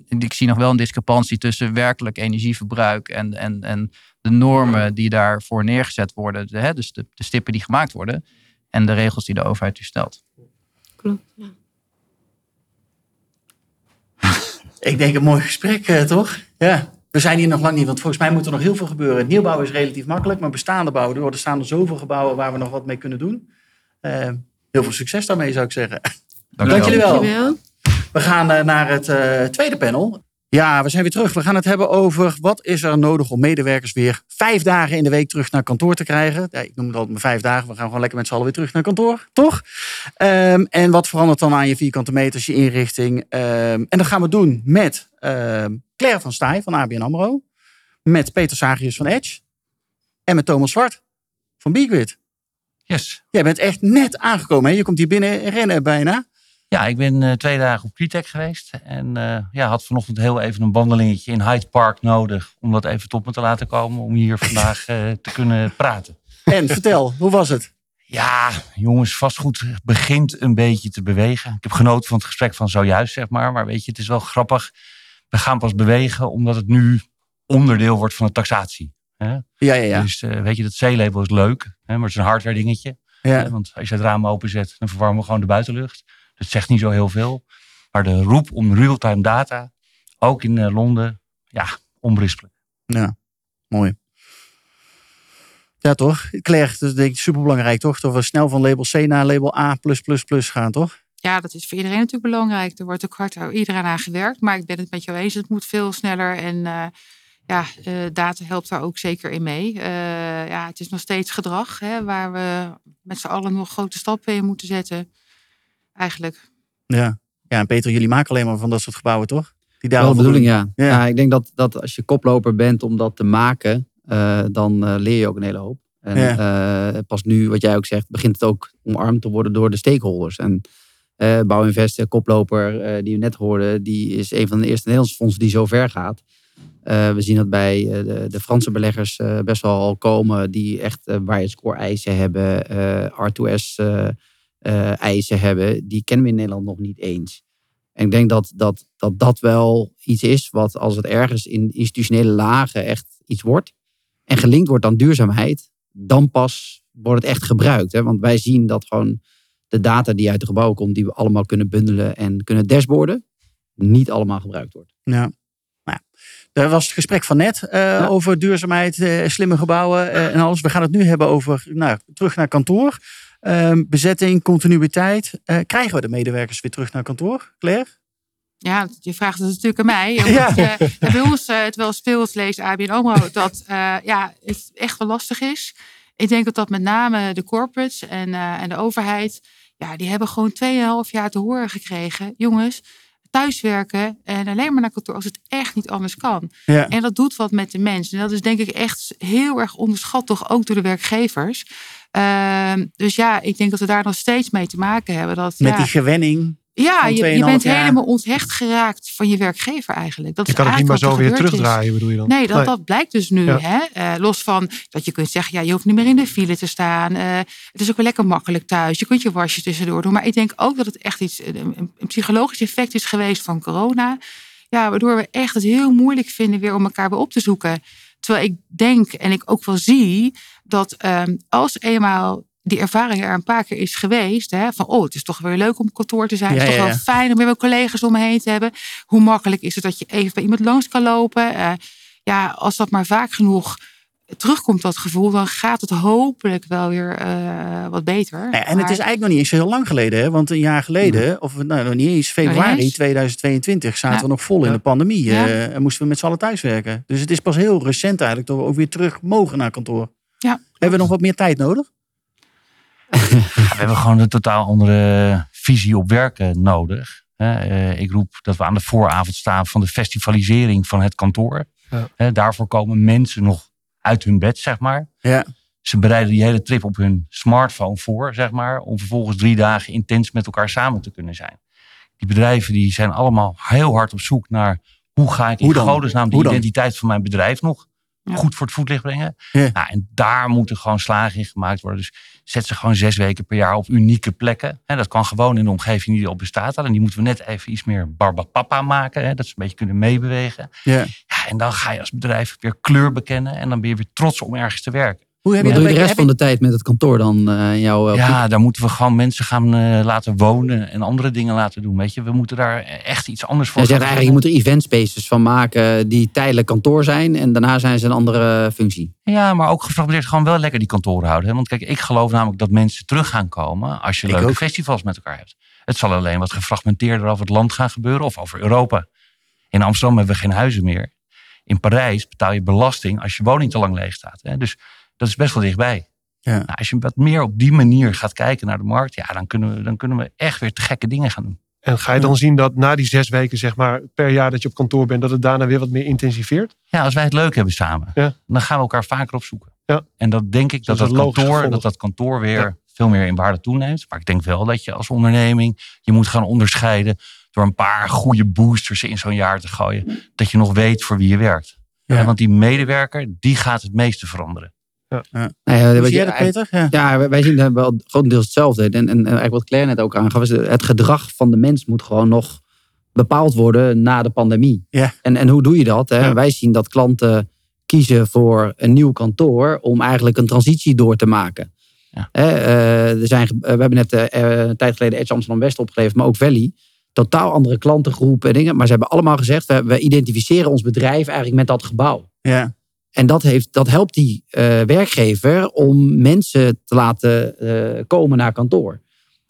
ik zie nog wel een discrepantie tussen werkelijk energieverbruik en, en, en de normen die daarvoor neergezet worden. De, hè, dus de, de stippen die gemaakt worden. En de regels die de overheid u stelt. Klopt. Ja. Ik denk een mooi gesprek, eh, toch? Ja. We zijn hier nog lang niet, want volgens mij moet er nog heel veel gebeuren. Nieuwbouw is relatief makkelijk, maar bestaande bouwen, er staan er zoveel gebouwen waar we nog wat mee kunnen doen. Eh, heel veel succes daarmee, zou ik zeggen. Dank Dank jullie wel. Dankjewel. We gaan eh, naar het eh, tweede panel. Ja, we zijn weer terug. We gaan het hebben over wat is er nodig om medewerkers weer vijf dagen in de week terug naar kantoor te krijgen. Ja, ik noem het altijd maar vijf dagen. We gaan gewoon lekker met z'n allen weer terug naar kantoor, toch? Ehm, en wat verandert dan aan je vierkante meters, je inrichting? Ehm, en dat gaan we doen met ehm, Claire van Staaij van ABN AMRO. Met Peter Sagius van Edge. En met Thomas Zwart van Beagrid. Yes. Jij bent echt net aangekomen. Hè? Je komt hier binnen rennen bijna. Ja, ik ben eh, twee dagen op Critec geweest. En eh, ja, had vanochtend heel even een wandelingetje in Hyde Park nodig. Om dat even tot me te laten komen. Om hier vandaag eh, te kunnen praten. En vertel, hoe was het? Ja, jongens, vastgoed begint een beetje te bewegen. Ik heb genoten van het gesprek van zojuist, zeg maar. Maar weet je, het is wel grappig. We gaan pas bewegen omdat het nu onderdeel wordt van de taxatie. Hè? Ja, ja, ja. Dus weet je, dat zeelabel is leuk. Hè? Maar het is een hardware dingetje. ja. Hè, Want als je het raam openzet, dan verwarmen we gewoon de buitenlucht. Dat zegt niet zo heel veel. Maar de roep om real-time data, ook in eh, Londen, ja, onberispelijk. Ja, mooi. Ja, toch? Claire, dat is denk ik superbelangrijk, toch? Dat we snel van label C naar label A++ gaan, toch? Ja, dat is voor iedereen natuurlijk belangrijk. Er wordt ook hard iedereen aan gewerkt. Maar ik ben het met jou eens. Het moet veel sneller. En eh, ja, eh, data helpt daar ook zeker in mee. Eh, ja, het is nog steeds gedrag hè, waar we met z'n allen nog grote stappen in moeten zetten. Eigenlijk. Ja. Ja, en Peter, jullie maken alleen maar van dat soort gebouwen, toch? Die daar Wel de bedoeling, ja. Ja. ja. Ik denk dat, dat als je koploper bent om dat te maken, eh, dan eh, leer je ook een hele hoop. En eh, pas nu, wat jij ook zegt, begint het ook omarmd te worden door de stakeholders. En eh Bouwinvest, koploper eh, die we net hoorden, die is een van de eerste Nederlandse fondsen die zo ver gaat. Eh, we zien dat bij eh, de, de Franse beleggers eh, best wel al komen, die echt waar je score eisen hebben, eh, R2S eh, eisen hebben, die kennen we in Nederland nog niet eens. En ik denk dat dat, dat dat wel iets is wat als het ergens in institutionele lagen echt iets wordt en gelinkt wordt aan duurzaamheid, dan pas wordt het echt gebruikt. Hè? Want wij zien dat gewoon de data die uit de gebouwen komt, die we allemaal kunnen bundelen en kunnen dashboarden, niet allemaal gebruikt wordt. Ja. Nou. Dat was het gesprek van net eh, over duurzaamheid, eh, slimme gebouwen en alles. We gaan het nu hebben over nou, terug naar kantoor. Ehm, bezetting, continuïteit. Eh, krijgen we de medewerkers weer terug naar kantoor, Claire? Ja, je vraagt het natuurlijk aan mij. Ja. Want, eh, bij ons, eh, het wel speelt, leest ABN AMRO, dat eh, ja, het echt wel lastig is. Ik denk dat dat met name de corporates en, eh, en de overheid, ja, die hebben gewoon 2,5 jaar te horen gekregen. Jongens, thuiswerken en alleen maar naar kantoor als het echt niet anders kan. Ja. En dat doet wat met de mensen. En dat is denk ik echt heel erg onderschat, toch ook door de werkgevers. Ehm, dus ja, ik denk dat we daar nog steeds mee te maken hebben. Dat, Met ja, die gewenning. ja, je, 2,5 je bent jaar. helemaal onthecht geraakt van je werkgever eigenlijk. Dat Je kan het niet maar zo weer er terugdraaien, bedoel je dan? Nee, dat, dat blijkt dus nu. Ja. Hè? Eh, los van dat je kunt zeggen, ja, je hoeft niet meer in de file te staan. Eh, het is ook wel lekker makkelijk thuis. Je kunt je wasje tussendoor doen. Maar ik denk ook dat het echt iets, een, een- een psychologisch effect is geweest van corona. Ja, waardoor we echt het heel moeilijk vinden weer om elkaar weer op te zoeken. Terwijl ik denk en ik ook wel zie dat ehm, als eenmaal die ervaring er een paar keer is geweest. Hè, van, oh, het is toch weer leuk om op kantoor te zijn. Ja, het is toch ja, wel ja. fijn om weer wat collega's om me heen te hebben. Hoe makkelijk is het dat je even bij iemand langs kan lopen? Eh, ja, als dat maar vaak genoeg terugkomt, dat gevoel, dan gaat het hopelijk wel weer eh, wat beter. Ja, en het is eigenlijk nog niet eens heel lang geleden. Hè? Want een jaar geleden, of nou, nog niet eens, februari eens. 2022, zaten Ja. we nog vol in de pandemie. Ja. eh, en moesten we met z'n allen thuiswerken. Dus het is pas heel recent eigenlijk dat we ook weer terug mogen naar kantoor. Hebben we nog wat meer tijd nodig? We hebben gewoon een totaal andere visie op werken nodig. Hè, eh, ik roep dat we aan de vooravond staan van de festivalisering van het kantoor. Ja. Daarvoor komen mensen nog uit hun bed, zeg maar. Ja. Ze bereiden die hele trip op hun smartphone voor, zeg maar. Om vervolgens drie dagen intens met elkaar samen te kunnen zijn. Die bedrijven die zijn allemaal heel hard op zoek naar... hoe ga ik in godesnaam de identiteit van mijn bedrijf nog. Goed voor het voetlicht brengen. Ja. Nou, en daar moeten gewoon slagen in gemaakt worden. Dus zet ze gewoon zes weken per jaar op unieke plekken. Hè, dat kan gewoon in de omgeving die op bestaat. En die moeten we net even iets meer barbapapa maken. Hè, dat ze een beetje kunnen meebewegen. Ja. Ja, en dan ga je als bedrijf weer kleur bekennen. En dan ben je weer trots om ergens te werken. Hoe heb je doe dat je de rest heb van de tijd met het kantoor dan eh, in jouw optiek? Ja, daar moeten we gewoon mensen gaan eh, laten wonen. En andere dingen laten doen. Weet je, we moeten daar echt iets anders voor Je zegt gaan eigenlijk, je moet er event spaces van maken die tijdelijk kantoor zijn. En daarna zijn ze een andere functie. Ja, maar ook gefragmenteerd gewoon wel lekker die kantoren houden. Hè? Want kijk, ik geloof namelijk dat mensen terug gaan komen als je Ik leuke ook. festivals met elkaar hebt. Het zal alleen wat gefragmenteerder over het land gaan gebeuren of over Europa. In Amsterdam hebben we geen huizen meer. In Parijs betaal je belasting als je woning te lang leeg staat. Hè? Dus dat is best wel dichtbij. Ja. Nou, als je wat meer op die manier gaat kijken naar de markt, ja, dan, kunnen we, dan kunnen we echt weer te gekke dingen gaan doen. En ga je dan zien dat na die zes weken zeg maar, per jaar dat je op kantoor bent, dat het daarna weer wat meer intensiveert? Ja, als wij het leuk hebben samen, Ja. dan gaan we elkaar vaker opzoeken. Ja. En dat denk ik Dat dat kantoor, gevolg. dat dat kantoor weer Ja. veel meer in waarde toeneemt. Maar ik denk wel dat je als onderneming je moet gaan onderscheiden door een paar goede boosters in zo'n jaar te gooien. Dat je nog weet voor wie je werkt. Ja. Ja, want die medewerker, die gaat het meeste veranderen. Nou ja, zie je- jij dat, Peter? Ja. Ja, wij- wij zien daar wel grotendeels hetzelfde. En, en, en eigenlijk wat Claire net ook aangaf, is het gedrag van de mens moet gewoon nog bepaald worden na de pandemie. Ja. En, en hoe doe je dat? Hè? Ja. Wij zien dat klanten kiezen voor een nieuw kantoor om eigenlijk een transitie door te maken. Ja. Hè, eh, er zijn, we hebben net eh, een tijd geleden Edge Amsterdam West opgeleverd, maar ook Valley. Totaal andere klantengroepen en dingen. Maar ze hebben allemaal gezegd, we, we identificeren ons bedrijf eigenlijk met dat gebouw. Ja. En dat, heeft, dat helpt die eh, werkgever om mensen te laten eh, komen naar kantoor.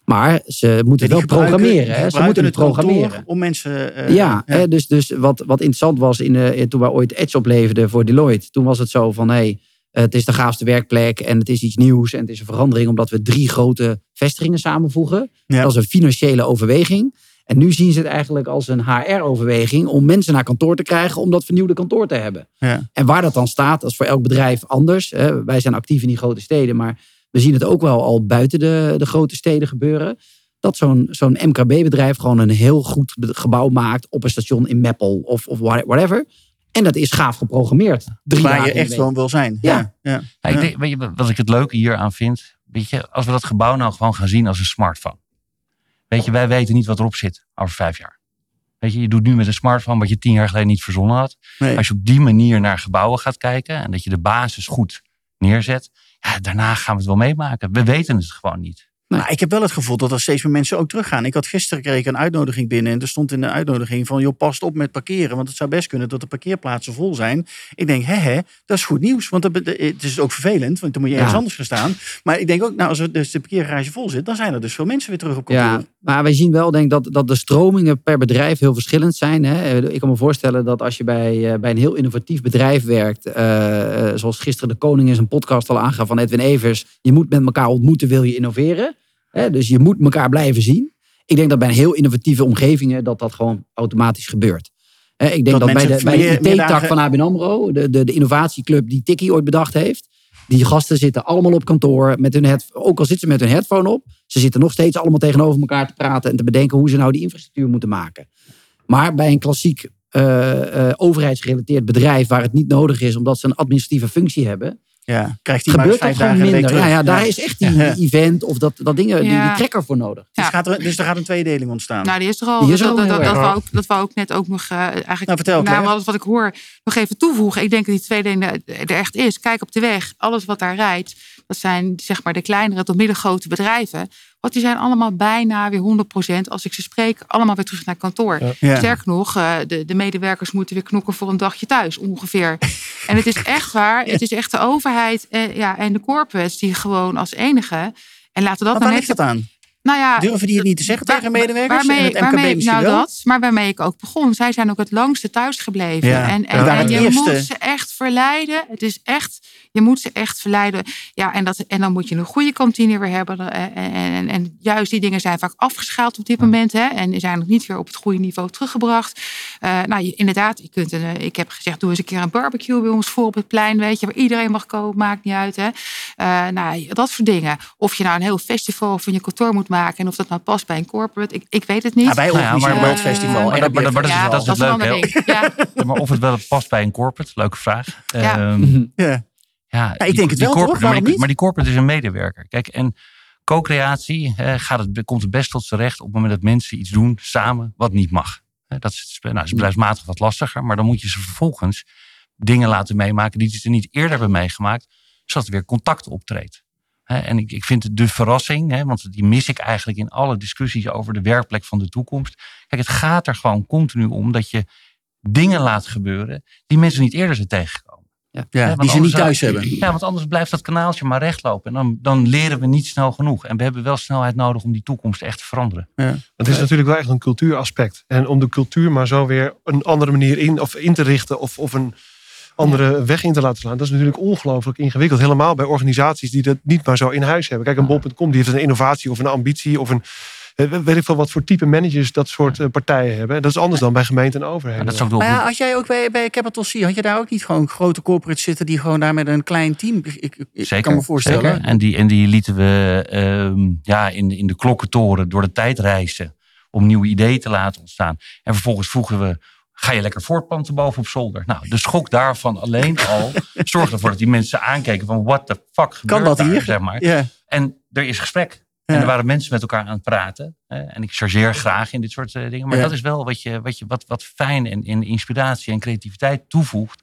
Maar ze moeten wel programmeren. Hè? Ze moeten het programmeren. Om mensen... eh, ja, Hè, dus, dus wat, wat interessant was in de, toen wij ooit Edge opleverden voor Deloitte. Toen was het zo van, hey, het is de gaafste werkplek en het is iets nieuws. En het is een verandering omdat we drie grote vestigingen samenvoegen. Ja. Dat is een financiële overweging. En nu zien ze het eigenlijk als een HR-overweging om mensen naar kantoor te krijgen om dat vernieuwde kantoor te hebben. Ja. En waar dat dan staat, dat is voor elk bedrijf anders. Hè. Wij zijn actief in die grote steden, maar we zien het ook wel al buiten de, de grote steden gebeuren. Dat zo'n zo'n MKB-bedrijf gewoon een heel goed gebouw maakt op een station in Meppel of, of wha- whatever. En dat is gaaf geprogrammeerd. Drie Waar je echt gewoon wil zijn. Ja. Ja. Ja. Ja, ik denk, weet je, wat ik het leuke hier aan vind? Weet je, als we dat gebouw nou gewoon gaan zien als een smartphone. Weet je, wij weten niet wat erop zit over vijf jaar. Weet je, je doet nu met een smartphone wat je tien jaar geleden niet verzonnen had. Nee. Als je op die manier naar gebouwen gaat kijken en dat je de basis goed neerzet, ja, daarna gaan we het wel meemaken. We weten het gewoon niet. Maar ik heb wel het gevoel dat er steeds meer mensen ook teruggaan. Ik had gisteren kreeg ik een uitnodiging binnen. En er stond in de uitnodiging van... joh, past op met parkeren. Want het zou best kunnen dat de parkeerplaatsen vol zijn. Ik denk, hè, hè dat is goed nieuws. Want het is ook vervelend. Want dan moet je ergens Ja. anders gaan staan. Maar ik denk ook, nou, als er dus de parkeergarage vol zit... dan zijn er dus veel mensen weer terug op kantoor. Ja, maar wij zien wel denk ik, dat, dat de stromingen per bedrijf heel verschillend zijn. Hè. Ik kan me voorstellen dat als je bij, eh, bij een heel innovatief bedrijf werkt, eh, eh, zoals gisteren de Koning in zijn podcast al aangaf van Edwin Evers, je moet met elkaar ontmoeten, wil je innoveren. Hè, dus je moet elkaar blijven zien. Ik denk dat bij een heel innovatieve omgevingen dat dat gewoon automatisch gebeurt. Hè, ik denk Dat dat, bij de, bij de IT-tak van ABN AMRO, de, de, de innovatieclub die Tikkie ooit bedacht heeft, die gasten zitten allemaal op kantoor, met hun head, ook al zitten ze met hun headphone op. Ze zitten nog steeds allemaal tegenover elkaar te praten en te bedenken hoe ze nou die infrastructuur moeten maken. Maar bij een klassiek eh, eh, overheidsgerelateerd bedrijf waar het niet nodig is omdat ze een administratieve functie hebben, Ja, krijgt hij maar eens gebeurt dat vijf dagen minder. Ja, ja, daar is echt die Ja. event of dat, dat dingen, die, Ja. die trekker voor nodig. Dus, gaat er, dus er gaat een tweedeling ontstaan. Nou, die is er al. Die is er dat, al dat, dat, dat, wou ook, dat wou ik net ook nog eh, eigenlijk Nou, vertel, naar Claire. wat, wat ik hoor nog even toevoegen. Ik denk dat die tweedeling er echt is. Kijk op de weg. Alles wat daar rijdt. Dat zijn zeg maar de kleinere tot middengrote bedrijven. Want die zijn allemaal bijna weer 100% als ik ze spreek, allemaal weer terug naar kantoor. Ja. Sterker nog, eh, de, de medewerkers moeten weer knokken voor een dagje thuis ongeveer. en het is echt waar. Het is echt de overheid eh, ja, en de corporates die gewoon als enige. En laten we dat net ligt dat aan? nou ja, Durven die het niet te zeggen tegen medewerkers? Waarmee, en het MKB waarmee, misschien nou wel? dat, maar waarmee ik ook begon. Zij zijn ook het langste thuis gebleven. Ja. En, en, en het je eerste. moet ze echt verleiden. Het is echt, je moet ze echt verleiden. Ja, en, dat, en dan moet je een goede kantine weer hebben. En, en, en, en juist die dingen zijn vaak afgeschaald op dit moment. Hè, en zijn nog niet weer op het goede niveau teruggebracht. Eh, nou, je, inderdaad, je kunt een, eh, ik heb gezegd, doe eens een keer een barbecue bij ons voor op het plein. Weet je, waar iedereen mag komen, maakt niet uit. Hè. Eh, nou, dat soort dingen. Of je nou een heel festival van je kantoor moet maken. En of dat nou past bij een corporate. Ik, ik weet het niet. Ja, wij Nou ja, maar- wel het festival. Dat, maar, dat- maar dat is, Ja, dat is dat het is een leuke. Ja. Ja, maar of het wel past bij een corporate, leuke vraag. Ja. Ehm, Ja. Ja, ik denk het wel, toch? Waarom maar, niet? maar die corporate is een medewerker. Kijk, en co-creatie eh, gaat het, komt het best tot zijn recht op het moment dat mensen iets doen samen wat niet mag. Dat is, nou, is bedrijfsmatig wat lastiger, maar dan moet je ze vervolgens dingen laten meemaken die ze niet eerder hebben meegemaakt, zodat er weer contact optreedt. En ik, ik vind de verrassing, want die mis ik eigenlijk in alle discussies over de werkplek van de toekomst. Kijk, het gaat er gewoon continu om dat je dingen laat gebeuren die mensen niet eerder zijn tegengekomen. Ja, die ze niet anders thuis zou- hebben. Ja, want anders blijft dat kanaaltje maar rechtlopen. En dan, dan leren we niet snel genoeg. En we hebben wel snelheid nodig om die toekomst echt te veranderen. Het is natuurlijk wel echt een cultuuraspect. En om de cultuur maar zo weer een andere manier in, of in te richten of, of een andere weg in te laten slaan. Dat is natuurlijk ongelooflijk ingewikkeld. Helemaal bij organisaties die dat niet maar zo in huis hebben. Kijk, een bol.com die heeft een innovatie of een ambitie of een weet ik veel wat voor type managers dat soort eh, partijen hebben. Dat is anders dan bij gemeenten en overheden. dat is ook de Maar ja, als jij ook bij, bij Capital C, had je daar ook niet gewoon grote corporates zitten die gewoon daar met een klein team. Ik, ik, Zeker, kan me voorstellen. zeker. En, die, en die lieten we ehm, ja, in, in de klokkentoren door de tijd reizen. Om nieuwe ideeën te laten ontstaan. En vervolgens vroegen we, ga je lekker voortplanten boven op zolder? Nou, de schok daarvan alleen al zorgde ervoor dat die mensen aankeken van what the fuck gebeurt Kan dat daar, hier? Zeg maar. Ja. En er is gesprek. En er waren mensen met elkaar aan het praten. hè. En ik chargeer graag in dit soort eh, dingen. Maar Ja. dat is wel wat, je, wat, je, wat, wat fijn en, en inspiratie en creativiteit toevoegt.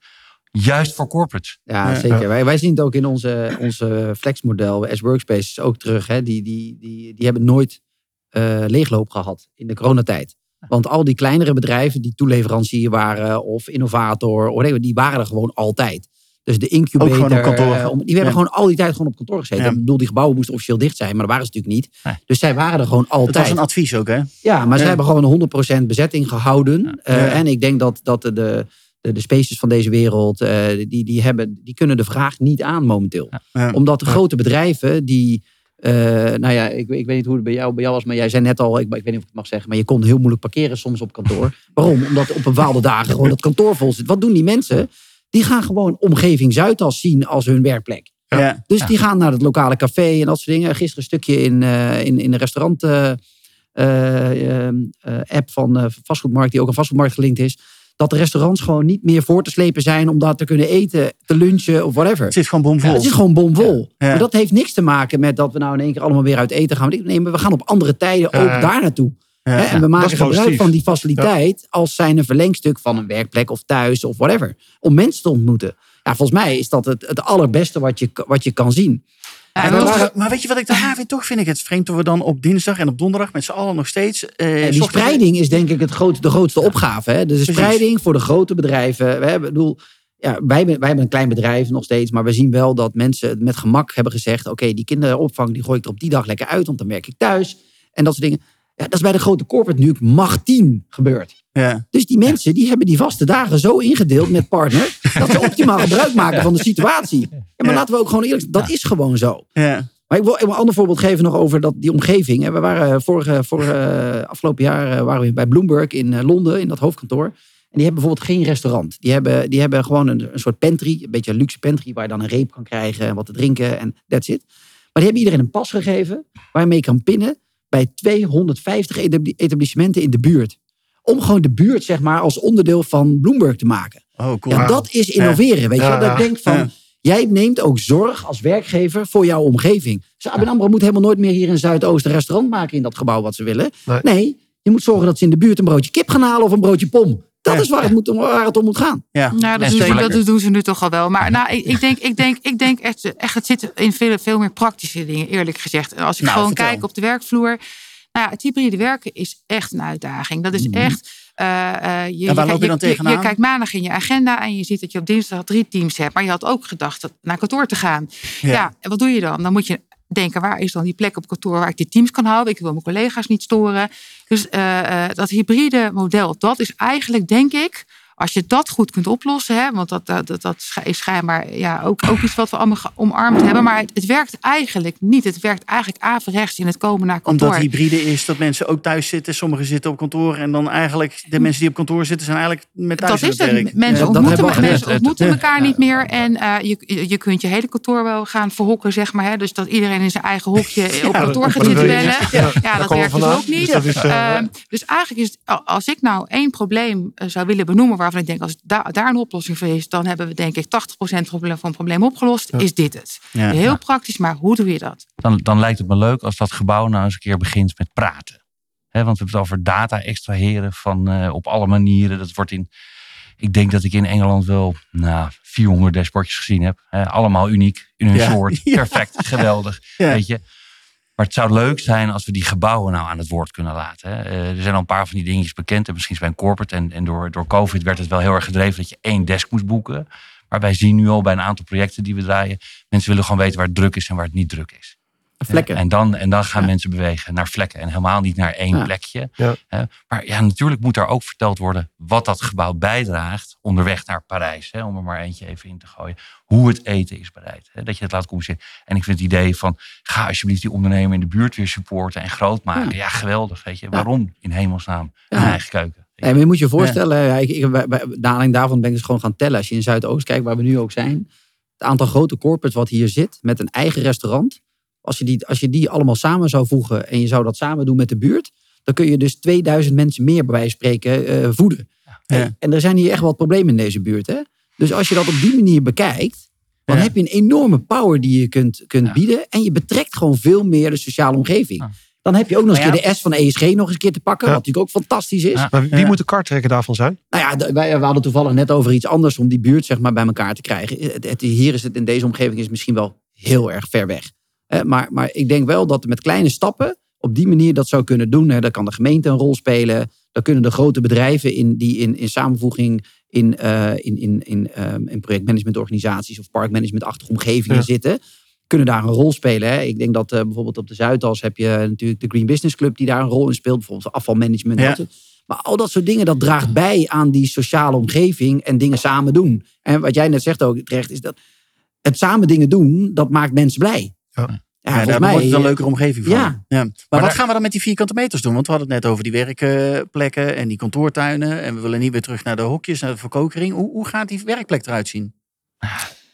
Juist voor corporates. Ja, Ja. zeker. Wij, wij zien het ook in onze, onze flexmodel, S-Workspaces ook terug. Hè. Die, die, die, die hebben nooit eh, leegloop gehad in de coronatijd. Want al die kleinere bedrijven die toeleverancier waren of innovator, die waren er gewoon altijd. Dus de incubator, Ook gewoon op kantoor. eh, om- die hebben Ja. gewoon al die tijd gewoon op kantoor gezeten. Ja. Ik bedoel, die gebouwen moesten officieel dicht zijn, maar dat waren ze natuurlijk niet. Nee. Dus zij waren er gewoon Dat altijd. was een advies ook, hè? Ja, maar ze hebben gewoon 100% bezetting gehouden. Eh. En ik denk dat, dat de, de, de spaces van deze wereld, eh, die, die, hebben, die kunnen de vraag niet aan momenteel. Omdat de grote bedrijven die... nou ja, ik, ik weet niet hoe het bij jou, bij jou was, maar jij zei net al, ik, ik weet niet of ik het mag zeggen, maar je kon heel moeilijk parkeren soms op kantoor. Waarom? Omdat op bepaalde dagen gewoon het kantoor vol zit. Wat doen die mensen? Die gaan gewoon omgeving Zuidas zien als hun werkplek. Ja. Dus die gaan naar het lokale café en dat soort dingen. Gisteren een stukje in, eh, in, in de restaurant eh, eh, eh, app van eh, vastgoedmarkt, die ook een vastgoedmarkt gelinkt is. Dat de restaurants gewoon niet meer voor te slepen zijn om daar te kunnen eten, te lunchen of whatever. Het zit gewoon bomvol. Ja, het is gewoon bomvol. Ja. Maar dat heeft niks te maken met dat we nou in één keer allemaal weer uit eten gaan. Nee, maar we gaan op andere tijden ook daar naartoe. Ja. En we maken gebruik positief. van die faciliteit als zijn een verlengstuk van een werkplek of thuis of whatever. Om mensen te ontmoeten. Ja, volgens mij is dat het, het allerbeste wat je, wat je kan zien. Ja, waren- Maar weet je wat ik daar vind? Toch vind ik het vreemd dat we dan op dinsdag en op donderdag met z'n allen nog steeds... eh, En die spreiding is denk ik het groot, de grootste opgave. Hè? Dus de Precies. spreiding voor de grote bedrijven. We hebben, bedoel, ja, wij, hebben- wij hebben een klein bedrijf nog steeds. Maar we zien wel dat mensen het met gemak hebben gezegd. Oké, die kinderopvang die gooi ik er op die dag lekker uit. Want dan werk ik thuis. En dat soort dingen. Ja, dat is bij de grote corporate nu 10 gebeurd. Ja. Dus die mensen die hebben die vaste dagen zo ingedeeld met partner. dat ze optimaal gebruik maken van de situatie. Ja, maar Ja. laten we ook gewoon eerlijk zijn. Dat is gewoon zo. Ja. Maar ik wil een ander voorbeeld geven nog over dat, die omgeving. We waren vorige, vorige eh, afgelopen jaar eh, waren we bij Bloomberg in eh, Londen, in dat hoofdkantoor. En die hebben bijvoorbeeld geen restaurant. Die hebben, die hebben gewoon een, een soort pantry, een beetje een luxe pantry, waar je dan een reep kan krijgen en wat te drinken en that's it. Maar die hebben iedereen een pas gegeven waarmee je kan pinnen bij 250 etabli- etablissementen in de buurt. Om gewoon de buurt, zeg maar, als onderdeel van Bloomberg te maken. Oh, cool. Ja, dat is innoveren, weet je. Wel. Dat ik denk van, jij neemt ook zorg als werkgever voor jouw omgeving. Dus ABN AMRO moet helemaal nooit meer hier in Zuidoost een restaurant maken in dat gebouw wat ze willen. Nee. Nee, je moet zorgen dat ze in de buurt een broodje kip gaan halen of een broodje pom. Dat is waar het, moet, waar het om moet gaan. Ja, Nou, dat, doen ze, dat doen ze nu toch al wel. Maar nou, ik, ik denk, ik denk, ik denk echt, echt, het zit in veel, veel meer praktische dingen, eerlijk gezegd. En Als ik Nou, gewoon vertel. kijk op de werkvloer. Nou ja, het hybride werken is echt een uitdaging. Dat is echt. eh, eh, je, En waar loop je dan je, tegenaan? je kijkt maandag in je agenda en je ziet dat je op dinsdag drie teams hebt. Maar je had ook gedacht dat naar kantoor te gaan. Ja. Ja. en wat doe je dan? Dan moet je denken, waar is dan die plek op kantoor waar ik die teams kan houden? Ik wil mijn collega's niet storen. Dus eh, eh, dat hybride model, dat is eigenlijk, denk ik, als je dat goed kunt oplossen, hè, want dat, dat, dat, dat is schijnbaar ja, ook, ook iets wat we allemaal omarmd hebben, maar het, het werkt eigenlijk niet. Het werkt eigenlijk averechts in het komen naar kantoor. Omdat hybride is dat mensen ook thuis zitten. Sommigen zitten op kantoor. En dan eigenlijk de mensen die op kantoor zitten zijn eigenlijk met thuis dat aan is het werk. Mensen Ja, ontmoeten, mensen Ja. elkaar niet meer. En eh, je, je kunt je hele kantoor wel gaan verhokken, zeg maar. Hè? Dus dat iedereen in zijn eigen hokje op kantoor gaat zitten bellen. Ja, dat werkt we dus ook niet. Dus dat is, eh, Ehm, dus eigenlijk is het, als ik nou één probleem eh, zou willen benoemen... waarvan ik denk, als da- daar een oplossing voor is... dan hebben we denk ik 80% probleem- van het probleem opgelost. Is dit het? Ja. Heel Ja. praktisch, maar hoe doe je dat? Dan, dan lijkt het me leuk als dat gebouw nou eens een keer begint met praten. Hè, want we hebben het over data extraheren van, eh, op alle manieren. Dat wordt in, ik denk dat ik in Engeland wel nou, 400 dashboardjes gezien heb. Hè, allemaal uniek in hun Ja. soort. Ja. Perfect, geweldig. Ja. Weet je. Maar het zou leuk zijn als we die gebouwen nou aan het woord kunnen laten. Eh, er zijn al een paar van die dingetjes bekend. En misschien een corporate. En, en door, door COVID werd het wel heel erg gedreven dat je één desk moest boeken. Maar wij zien nu al bij een aantal projecten die we draaien. Mensen willen gewoon weten waar het druk is en waar het niet druk is. Vlekken. En dan, en dan gaan mensen bewegen naar vlekken. En helemaal niet naar één Ja. plekje. Ja. Hè. Maar ja, natuurlijk moet daar ook verteld worden wat dat gebouw bijdraagt onderweg naar Parijs. Hè, om er maar eentje even in te gooien. Hoe het eten is bereid. Hè, dat je het laat communiceren. En ik vind het idee van ga alsjeblieft die ondernemer in de buurt weer supporten en groot maken. Ja, geweldig. Weet je. Waarom in hemelsnaam Ja. een eigen keuken? Nee, maar je moet je voorstellen, ja. ik, ik, bij, bij- naar aanleiding daarvan ben ik dus gewoon gaan tellen. Als je in Zuidoost kijkt, waar we nu ook zijn. Het aantal grote corporates wat hier zit, met een eigen restaurant. Als je, die, als je die allemaal samen zou voegen en je zou dat samen doen met de buurt. Dan kun je dus 2000 mensen meer bij wijze van spreken eh, voeden. En, en er zijn hier echt wat problemen in deze buurt. Hè? Dus als je dat op die manier bekijkt. Dan heb je een enorme power die je kunt, kunt bieden. En je betrekt gewoon veel meer de sociale omgeving. Dan heb je ook nog eens ja. keer de S van ESG nog eens een keer te pakken. Wat natuurlijk ook fantastisch is. Maar wie moet de karttrekker daarvan zijn? Nou ja, wij, we hadden toevallig net over iets anders om die buurt zeg maar, bij elkaar te krijgen. Het, het- hier is het in deze omgeving is misschien wel heel erg ver weg. Eh, maar, maar ik denk wel dat met kleine stappen op die manier dat zou kunnen doen. Hè. Daar kan de gemeente een rol spelen. Dan kunnen de grote bedrijven in, die in, in samenvoeging in, eh, in, in, in, ehm, in projectmanagementorganisaties of parkmanagementachtige omgevingen Ja. zitten. Kunnen daar een rol spelen. Hè. Ik denk dat eh, bijvoorbeeld op de Zuidas heb je natuurlijk de Green Business Club die daar een rol in speelt. Bijvoorbeeld afvalmanagement. Ja. Maar al dat soort dingen, dat draagt bij aan die sociale omgeving en dingen samen doen. En wat jij net zegt ook terecht, is dat het samen dingen doen, dat maakt mensen blij. Ja. Ja, volgens daar mij- wordt het een leukere omgeving van. Ja. Maar, Maar wat daar- gaan we dan met die vierkante meters doen? Want we hadden het net over die werkplekken en die kantoortuinen. En we willen niet weer terug naar de hokjes, naar de verkokering. Hoe, hoe gaat die werkplek eruit zien?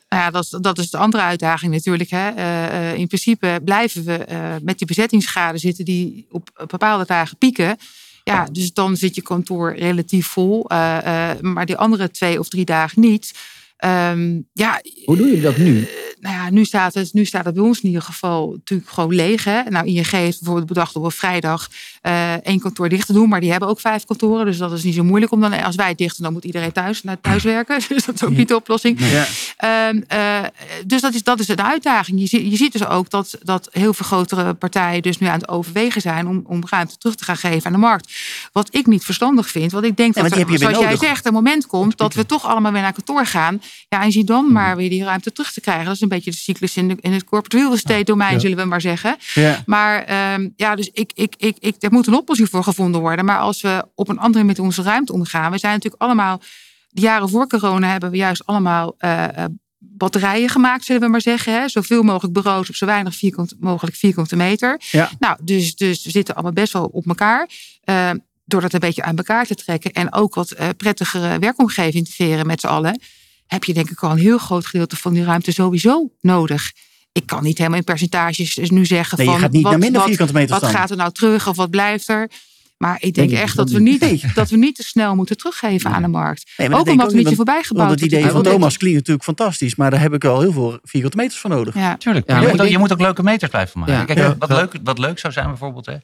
Nou ja, dat, is, dat is de andere uitdaging natuurlijk. Hè. Eh, eh, in principe blijven we eh, met die bezettingsgraden zitten die op bepaalde dagen pieken. Ja, dus dan zit je kantoor relatief vol. eh, eh, maar die andere twee of drie dagen niet. Ehm, ja, Hoe doen jullie dat nu? nou ja, nu staat, het, nu staat het bij ons in ieder geval natuurlijk gewoon leeg. Hè? Nou, ING heeft bijvoorbeeld bedacht op vrijdag eh, één kantoor dicht te doen. Maar die hebben ook vijf kantoren. Dus dat is niet zo moeilijk. Om dan, als wij dicht doen, dan moet iedereen thuis naar thuis werken. Dus dat is ook niet de oplossing. Ja. Ehm, eh, dus dat is, dat is een uitdaging. Je, ziet- je ziet dus ook dat, dat heel veel grotere partijen dus nu aan het overwegen zijn om, om ruimte terug te gaan geven aan de markt. Wat ik niet verstandig vind. Want ik denk Ja, dat er, zoals jij zegt, een moment komt dat we toch allemaal weer naar kantoor gaan. Ja, en zie dan maar weer die ruimte terug te krijgen. Dat is een beetje de cyclus in, de, in het corporate real estate domein, Ja. zullen we maar zeggen. Ja. Maar ehm, ja, dus ik, ik, ik, ik, er moet een oplossing voor gevonden worden. Maar als we op een andere manier met onze ruimte omgaan. We zijn natuurlijk allemaal, de jaren voor corona hebben we juist allemaal eh, eh, batterijen gemaakt, zullen we maar zeggen. Hè? Zoveel mogelijk bureaus op zo weinig vierkant, mogelijk vierkante meter. Ja. Nou, dus, dus we zitten allemaal best wel op elkaar. Eh, door dat een beetje aan elkaar te trekken en ook wat eh, prettigere werkomgeving te creëren met z'n allen, heb je denk ik al een heel groot gedeelte van die ruimte sowieso nodig. Ik kan niet helemaal in percentages dus nu zeggen Nee, je van gaat niet wat, naar minder wat, vierkante meters wat dan. gaat er nou terug of wat blijft er. Maar ik denk echt dat dat we, niet. dat we niet te snel moeten teruggeven aan de markt. Nee, ook omdat we niet voorbij Want gebouwd het idee van Want Thomas klinkt natuurlijk fantastisch. Maar daar heb ik al heel veel vierkante meters voor nodig. Ja. Tuurlijk. Ja, je, moet ook, je moet ook leuke meters blijven maken. Ja. Kijk, Ja. wat. Leuk, wat leuk zou zijn bijvoorbeeld, hè,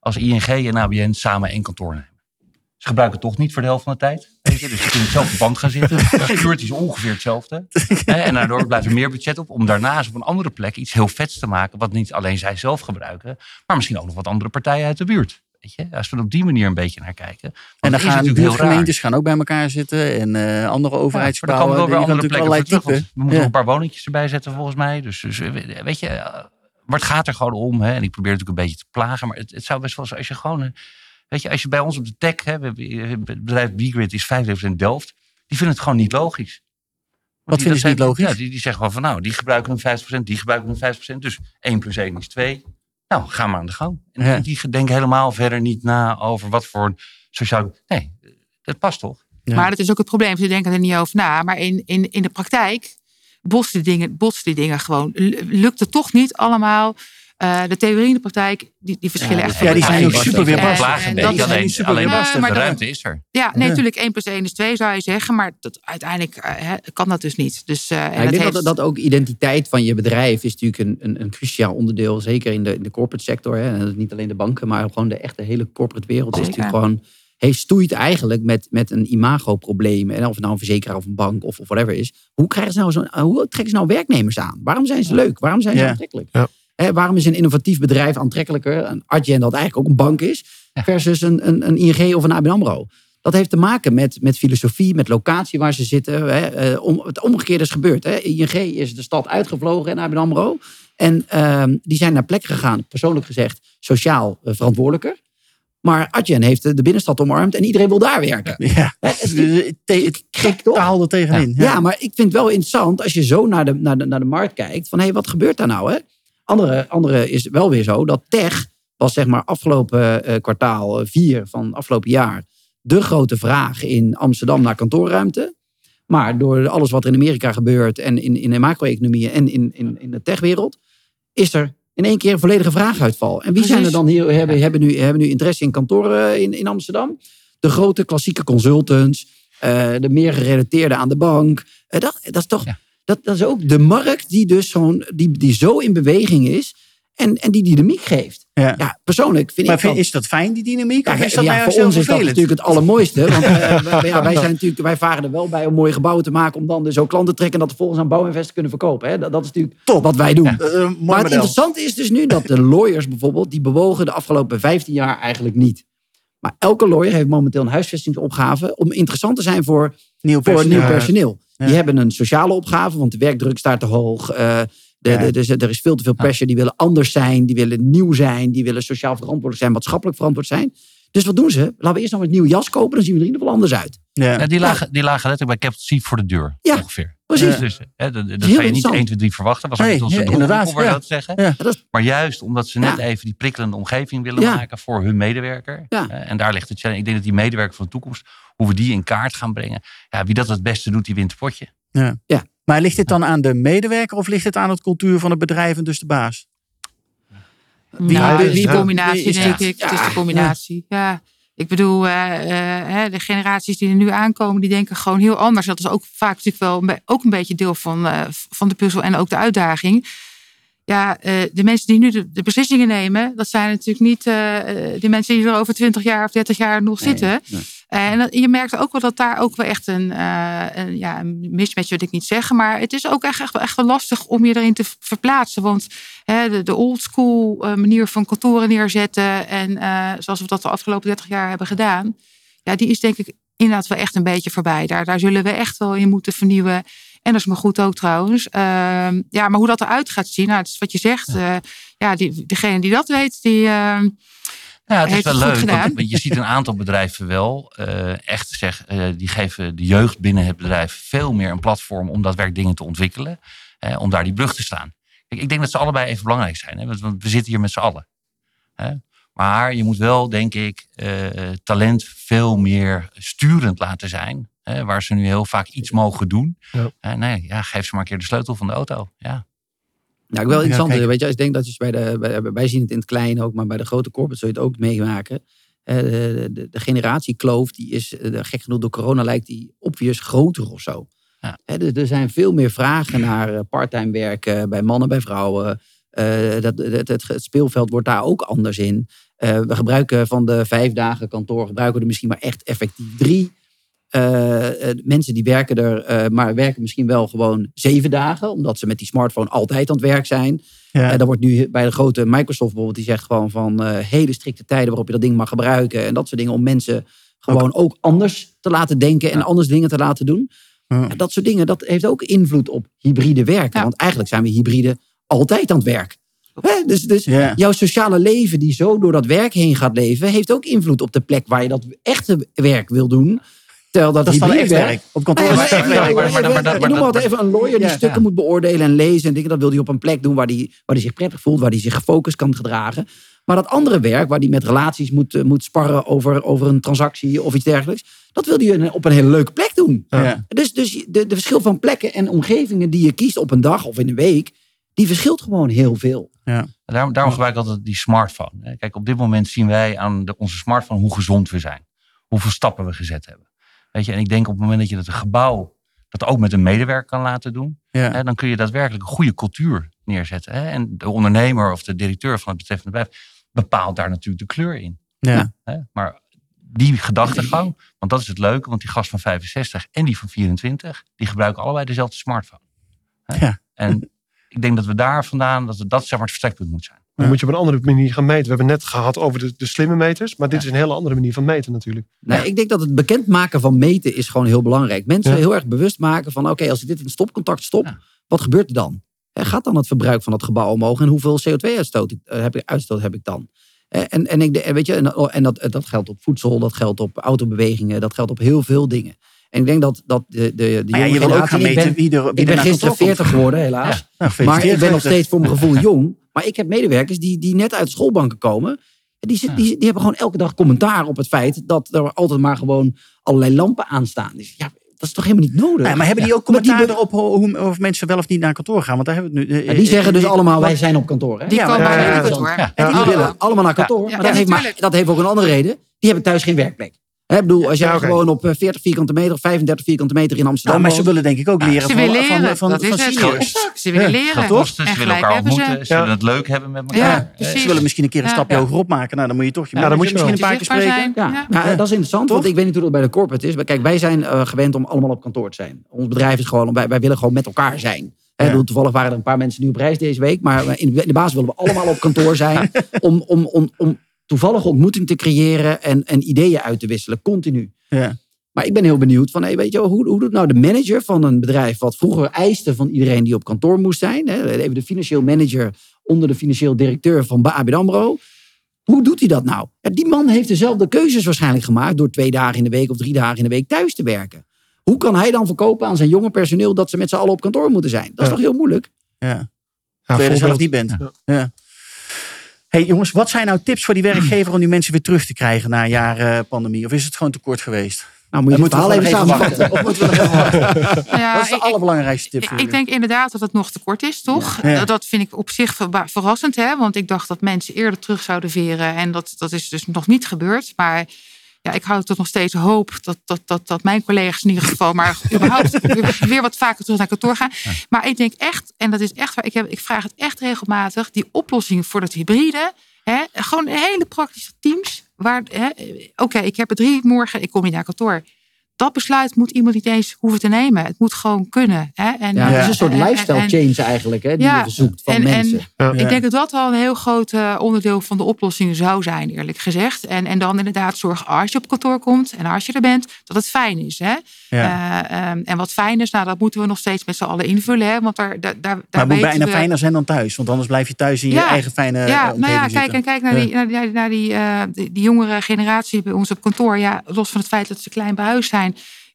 als ING en ABN samen één kantoor nemen. Ze gebruiken het toch niet voor de helft van de tijd. Weet je? Dus je kunt zelf op de band gaan zitten. Security is ongeveer hetzelfde. En daardoor blijft er meer budget op om daarna eens op een andere plek iets heel vets te maken. Wat niet alleen zij zelf gebruiken, maar misschien ook nog wat andere partijen uit de buurt. Weet je? Als we er op die manier een beetje naar kijken. En dan gaan natuurlijk heel raar. buurtgemeentes gaan ook bij elkaar zitten. En eh, andere Ja, maar overheidsgebouwen. dan komen we wel weer andere plekken terug. We moeten Ja. nog een paar woningjes erbij zetten volgens mij. Dus, dus eh, weet je, eh, maar het gaat er gewoon om. Hè? En ik probeer natuurlijk een beetje te plagen. Maar het, het zou best wel zijn als je gewoon... eh, Weet je, als je bij ons op de tech... Hè, het bedrijf Bgrid is 95% Delft. Die vinden het gewoon niet logisch. Wat vinden ze niet logisch? Ja, die, die zeggen gewoon van nou, die gebruiken een 50%, die gebruiken een 50%. Dus 1 plus 1 is 2. Nou, ga maar aan de gang. En Ja. die denken helemaal verder niet na over wat voor sociaal... Nee, dat past toch? Ja. Maar dat is ook het probleem. Ze denken er niet over na. Maar in, in, in de praktijk botsen die dingen, botsen die dingen gewoon. Lukt het toch niet allemaal. Eh, de theorie en de praktijk, die, die verschillen Ja, echt. ja, die zijn ook super weerbarstig. En- dat is- alleen, super alleen weerbarstig. de maar dat- ruimte is er. Ja, nee, Ja. natuurlijk 1 plus 1 is 2 zou je zeggen. Maar dat, uiteindelijk eh, hè, kan dat dus niet. Dus, eh, en Ja, ik dat denk heeft- dat, dat ook identiteit van je bedrijf is natuurlijk een, een, een cruciaal onderdeel. Zeker in de, in de corporate sector. Hè. En dat is niet alleen de banken, maar gewoon de echte hele corporate wereld. Is Zeker. natuurlijk gewoon, heeft stoeit eigenlijk met, met een imagoprobleem. En of het nou een verzekeraar of een bank of, of whatever is. Hoe, krijgen ze nou zo, hoe trekken ze nou werknemers aan? Waarom zijn ze leuk? Waarom zijn ze Ja. aantrekkelijk? Ja. Hè, waarom is een innovatief bedrijf aantrekkelijker? Een Adyen dat eigenlijk ook een bank is. Versus een, een, een ING of een ABN AMRO. Dat heeft te maken met, met filosofie, met locatie waar ze zitten. Hè. Eh, om, het omgekeerde is gebeurd. Hè. ING is de stad uitgevlogen en ABN AMRO. En ehm, die zijn naar plekken gegaan, persoonlijk gezegd, sociaal eh, verantwoordelijker. Maar Adyen heeft de binnenstad omarmd en iedereen wil daar werken. Ja. Het het het er tegenin. Ja. maar ik vind het wel interessant als je zo naar de, naar de, naar de markt kijkt. Van hé, hey, wat gebeurt daar nou? Hè? Andere, andere is wel weer zo dat tech was zeg maar afgelopen eh, kwartaal eh, vier van afgelopen jaar de grote vraag in Amsterdam naar kantoorruimte. Maar door alles wat er in Amerika gebeurt en in, in de macro-economieën en in, in, in de techwereld, is er in één keer een volledige vraaguitval. En wie zijn er dan hier, hebben, hebben, nu, hebben nu interesse in kantoren in, in Amsterdam? De grote klassieke consultants, eh, de meer gerelateerde aan de bank. Eh, dat, dat is toch, Ja. Dat, dat is ook de markt die dus zo'n, die, die zo in beweging is en, en die dynamiek geeft. Ja. Ja, persoonlijk vind Maar ik vind- is dat fijn, die dynamiek? Ja, is dat ja, nou voor ons is dat natuurlijk het allermooiste. Want eh, wij, ja, wij, zijn natuurlijk, wij varen er wel bij om mooie gebouwen te maken. Om dan dus ook klanten te trekken en dat vervolgens aan bouwinvest te kunnen verkopen. Hè. Dat, dat is natuurlijk Top. wat wij doen. Eh, eh, maar het model. interessante is dus nu dat de lawyers bijvoorbeeld, die bewogen de afgelopen 15 jaar eigenlijk niet. Maar elke lawyer heeft momenteel een huisvestingsopgave om interessant te zijn voor, Nieuw voor nieuw personeel. Ja. Die hebben een sociale opgave, want de werkdruk staat te hoog. eh, de, Ja. de, dus er is veel te veel pressure. Die willen anders zijn, die willen nieuw zijn, die willen sociaal verantwoordelijk zijn, maatschappelijk verantwoord zijn. Dus wat doen ze? Laten we eerst nog een nieuw jas kopen, dan zien we er in ieder geval anders uit. Ja. Ja, die, lagen, die lagen letterlijk bij Capital C voor de deur. Ja, ongeveer. precies. Dus, hè, dat, dat ga je niet interessant. 1, 2, 3 verwachten. Was niet onze ja, doel, inderdaad, om maar ja. zo te zeggen. Ja. Maar juist omdat ze net Ja. even die prikkelende omgeving willen Ja. maken voor hun medewerker. Ja. Eh, En daar ligt de challenge. Ik denk dat die medewerker van de toekomst, hoe we die in kaart gaan brengen. Ja, wie dat het beste doet, die wint het potje. Ja. Ja. Maar ligt dit dan aan de medewerker of ligt het aan het cultuur van het bedrijf en dus de baas? Nou, wie- een combinatie, is denk ik. Het is een combinatie. Ja. Ik bedoel, eh, eh, de generaties die er nu aankomen, die denken gewoon heel anders. Dat is ook vaak natuurlijk wel ook een beetje deel van, eh, van de puzzel en ook de uitdaging. Ja, de mensen die nu de, de beslissingen nemen, dat zijn natuurlijk niet die mensen die er over 20 jaar of 30 jaar nog zitten. nee. En dat- je merkt ook wel dat daar ook wel echt een, eh, een, ja, een mismatch wil ik niet zeggen. Maar het is ook echt, echt, wel- echt wel lastig om je erin te verplaatsen. Want hè, de, de old school eh, manier van kantoren neerzetten. En eh, zoals we dat de afgelopen 30 jaar hebben gedaan. Ja, die is denk ik inderdaad wel echt een beetje voorbij. Daar, daar zullen we echt wel in moeten vernieuwen. En dat is maar goed ook trouwens. Ehm, ja, maar hoe dat eruit gaat zien, nou, het is wat je zegt. Ja, ja die, degene die dat weet, die... ehm, Ja, het is Heeft wel leuk. Want, want je ziet een aantal bedrijven wel eh, echt zeg, eh, die geven de jeugd binnen het bedrijf veel meer een platform om dat werk dingen te ontwikkelen. om daar die brug te staan. Kijk, ik denk dat ze allebei even belangrijk zijn. Hè, want, we zitten hier met z'n allen. Hè. Maar je moet wel, denk ik, eh, talent veel meer sturend laten zijn. Hè, waar ze nu heel vaak iets mogen doen. Ja. Nee, ja, geef ze maar een keer de sleutel van de auto. Ja. Nou, ik wel interessant. weet je, ik denk dat je bij de, bij, wij zien het in het klein ook, maar bij de grote corporates zul je het ook meemaken. Eh, de, de, de generatiekloof, die is eh, gek genoeg door corona lijkt die obvious groter of zo. Ja. Dus er zijn veel meer vragen naar eh, parttime werken bij mannen, bij vrouwen. Dat, het, het, het speelveld wordt daar ook anders in. We gebruiken van de vijf dagen kantoor, gebruiken we er misschien maar echt effectief drie. Eh, eh, mensen die werken er, eh, maar werken misschien wel gewoon zeven dagen, omdat ze met die smartphone altijd aan het werk zijn. Ja. Eh, dan wordt nu bij de grote Microsoft bijvoorbeeld, die zegt gewoon van eh, hele strikte tijden waarop je dat ding mag gebruiken en dat soort dingen om mensen gewoon ook, anders te laten denken en anders dingen te laten doen. Ja. En dat soort dingen, dat heeft ook invloed op hybride werken. Want eigenlijk zijn we hybride altijd aan het werk. Hè? Dus, dus jouw sociale leven die zo door dat werk heen gaat leven, heeft ook invloed op de plek waar je dat echte werk wil doen. Terwijl dat, Dat is dan hybride echt werk. Op kantoor is maar het werk. Ik noem maar even een lawyer die Ja, stukken ja. moet beoordelen en lezen en dingen. Dat wil hij op een plek doen waar hij, waar hij zich prettig voelt, waar hij zich gefocust kan gedragen. Maar dat andere werk, waar hij met relaties moet, eh, moet sparren over, over een transactie of iets dergelijks, dat wil hij op een hele leuke plek doen. Ja. Dus, dus de, de verschil van plekken en omgevingen die je kiest op een dag of in een week, die verschilt gewoon heel veel. Ja. Daarom, daarom gebruik ik altijd die smartphone. Kijk, op dit moment zien wij aan de, onze smartphone hoe gezond we zijn. Hoeveel stappen we gezet hebben. Weet je, en ik denk op het moment dat je dat een gebouw dat ook met een medewerker kan laten doen, Ja. hè, dan kun je daadwerkelijk een goede cultuur neerzetten. Hè? En de ondernemer of de directeur van het betreffende bedrijf bepaalt daar natuurlijk de kleur in. Ja. Hè? Maar die gedachtegang, want dat is het leuke, want die gast van 65 en die van 24, die gebruiken allebei dezelfde smartphone. Hè? Ja. En ik denk dat we daar vandaan, dat we, dat zeg maar het vertrekpunt moet zijn. Dan moet je op een andere manier gaan meten. We hebben net gehad over de, de slimme meters. Maar dit is een hele andere manier van meten natuurlijk. Nee, ik denk dat het bekendmaken van meten is gewoon heel belangrijk. Mensen Ja. heel erg bewust maken van oké, als ik dit in stopcontact stop, wat gebeurt er dan? Hè, Gaat dan het verbruik van dat gebouw omhoog en hoeveel CO2-uitstoot ik- eh, heb, ik- uitstoot heb ik dan? Eh, En, en, ik, de- weet je, en, en dat, dat geldt op voedsel, dat geldt op autobewegingen, dat geldt op heel veel dingen. En ik denk dat, dat de, de, de ja, je wil ook gaan meten ben- wie er, wie ik ben naar gisteren kantoor komt. 40 geworden, helaas. Ja. Nou, maar ik ben nog steeds voor mijn gevoel jong. Maar ik heb medewerkers die, die net uit schoolbanken komen. En Die, zit- die, die hebben gewoon elke dag commentaar op het feit dat er altijd maar gewoon allerlei lampen aanstaan. Dus ja, dat is toch helemaal niet nodig. Nee, maar hebben die ook commentaar die, erop hoe, of mensen wel of niet naar kantoor gaan? Want daar hebben we het nu. eh, maar die zeggen dus eh, allemaal, wij zijn op kantoor. Hè? Die Ja, komen ja, kantoor. En die willen allemaal naar kantoor. Ja, maar, dat heeft maar dat heeft ook een andere reden. Die hebben thuis geen werkplek. Ik bedoel, als jij Ja, gewoon op eh, 40 vierkante meter of 35 vierkante meter in Amsterdam Nou, maar ze willen denk ik ook leren Ze van, willen van, leren, van, dat van, is het. seniors. Exact, ze willen Ja, leren. En ze willen elkaar ze. ontmoeten, ze Ja. willen het leuk hebben met elkaar. Ja, Eh, precies. Ze willen misschien een keer een stapje Ja. hoger opmaken. Nou, dan moet je toch je Ja, dan moet je misschien een paar keer spreken. Ja, Ja. nou, dat is interessant, want ik weet niet hoe dat bij de corporate is. Maar kijk, wij zijn eh, gewend om allemaal op kantoor te zijn. Ons bedrijf is gewoon, wij, wij willen gewoon met elkaar zijn. Hè, Ja. bedoel, Toevallig waren er een paar mensen nu op reis deze week. Maar in, in de basis willen we allemaal op kantoor zijn. om, om, om, om toevallige ontmoeting te creëren en, en ideeën uit te wisselen, continu. Ja. Maar ik ben heel benieuwd van, hey, weet je, wel, hoe, hoe doet nou de manager van een bedrijf wat vroeger eiste van iedereen die op kantoor moest zijn? Hè, even de financieel manager onder de financieel directeur van ABN AMRO. Hoe doet hij dat nou? Ja, die man heeft dezelfde keuzes waarschijnlijk gemaakt door twee dagen in de week of drie dagen in de week thuis te werken. Hoe kan hij dan verkopen aan zijn jonge personeel dat ze met z'n allen op kantoor moeten zijn? Dat is Ja. toch heel moeilijk? Ja. Ja, Terwijl je er zelf niet bent. Ja. Hey jongens, wat zijn nou tips voor die werkgever om die mensen weer terug te krijgen na een jaar eh, pandemie? Of is het gewoon te kort geweest? Nou, moet je verhaal moeten we even samenvatten. moeten we even? Nou ja, Wat is de ik- allerbelangrijkste tip Ik, voor ik denk inderdaad dat het nog te kort is, toch? Ja. Dat- Dat vind ik op zich verrassend, hè? want ik dacht dat mensen eerder terug zouden veren. En dat, dat is dus nog niet gebeurd. Maar ja, ik hou toch nog steeds hoop dat, dat, dat, dat mijn collega's in ieder geval, maar überhaupt weer, wat vaker terug naar kantoor gaan. Maar ik denk echt, en dat is echt waar, ik, heb, ik vraag het echt regelmatig, die oplossing voor het hybride. Hè, gewoon hele praktische teams. waar hè, Oké, ik heb er drie morgen, ik kom niet naar kantoor. Dat besluit moet iemand niet eens hoeven te nemen. Het moet gewoon kunnen. Hè? En, Ja, het is een soort en- en- lifestyle en- change eigenlijk, hè, die Ja, je zoekt van en- en- mensen. Ja. ik denk dat dat wel een heel groot eh, onderdeel van de oplossing zou zijn, eerlijk gezegd. En, en dan inderdaad zorgen als je op kantoor komt en als je er bent, dat het fijn is. Hè? Ja. Eh, ehm, en wat fijn is, nou, dat moeten we nog steeds met z'n allen invullen. Hè? Want daar, daar, daar, Maar het moet weten bijna we- fijner zijn dan thuis. Want anders blijf je thuis in je eigen fijne eh, ja, nou ja, kijk, en kijk naar, die, naar, die, naar die, eh, die, die jongere generatie bij ons op kantoor. Ja, los van het feit dat ze klein bij huis zijn,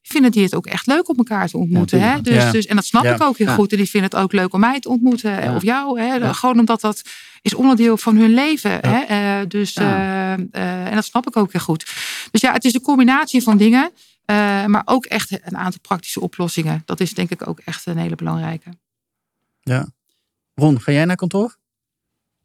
vinden die het ook echt leuk om elkaar te ontmoeten. hè? Dus, Ja. dus, en dat snap Ja. ik ook heel Ja. goed. En die vinden het ook leuk om mij te ontmoeten. Ja. Of jou. Hè? Ja. Gewoon omdat dat is onderdeel van hun leven. Hè? Eh, dus, Ja. eh, eh, en dat snap ik ook heel goed. Dus ja, het is een combinatie van dingen. eh, maar ook echt een aantal praktische oplossingen. Dat is denk ik ook echt een hele belangrijke. Ron, ga jij naar kantoor?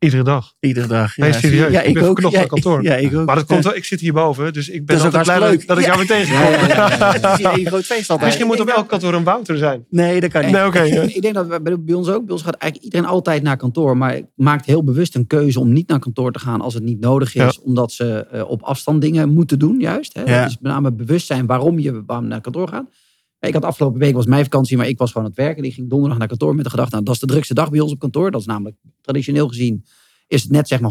Iedere dag. Iedere dag. Nee, ja. serieus. Ja, ik, ik ben ook. Ja, kantoor. ja, ik ook. Maar dat komt wel, ik zit hierboven, dus ik ben Dat altijd blij dat, hartstikke dat ik jou leuk. weer tegenkom. Ja, ja, ja, ja. Het is hier een groot feest altijd. Misschien moet op elk kantoor een Wouter zijn. Nee, dat kan niet. Nee, oké. ja. Ik denk dat bij, bij ons ook. Bij ons gaat eigenlijk iedereen altijd naar kantoor. Maar maakt heel bewust een keuze om niet naar kantoor te gaan als het niet nodig is. Ja. Omdat ze eh, op afstand dingen moeten doen, juist. Hè? Ja. Dus met name bewustzijn waarom je waarom naar kantoor gaat. Ik had afgelopen week was mijn vakantie, maar ik was gewoon aan het werken. En ik ging donderdag naar kantoor met de gedachte, nou, dat is de drukste dag bij ons op kantoor. Dat is namelijk traditioneel gezien is het net zeg maar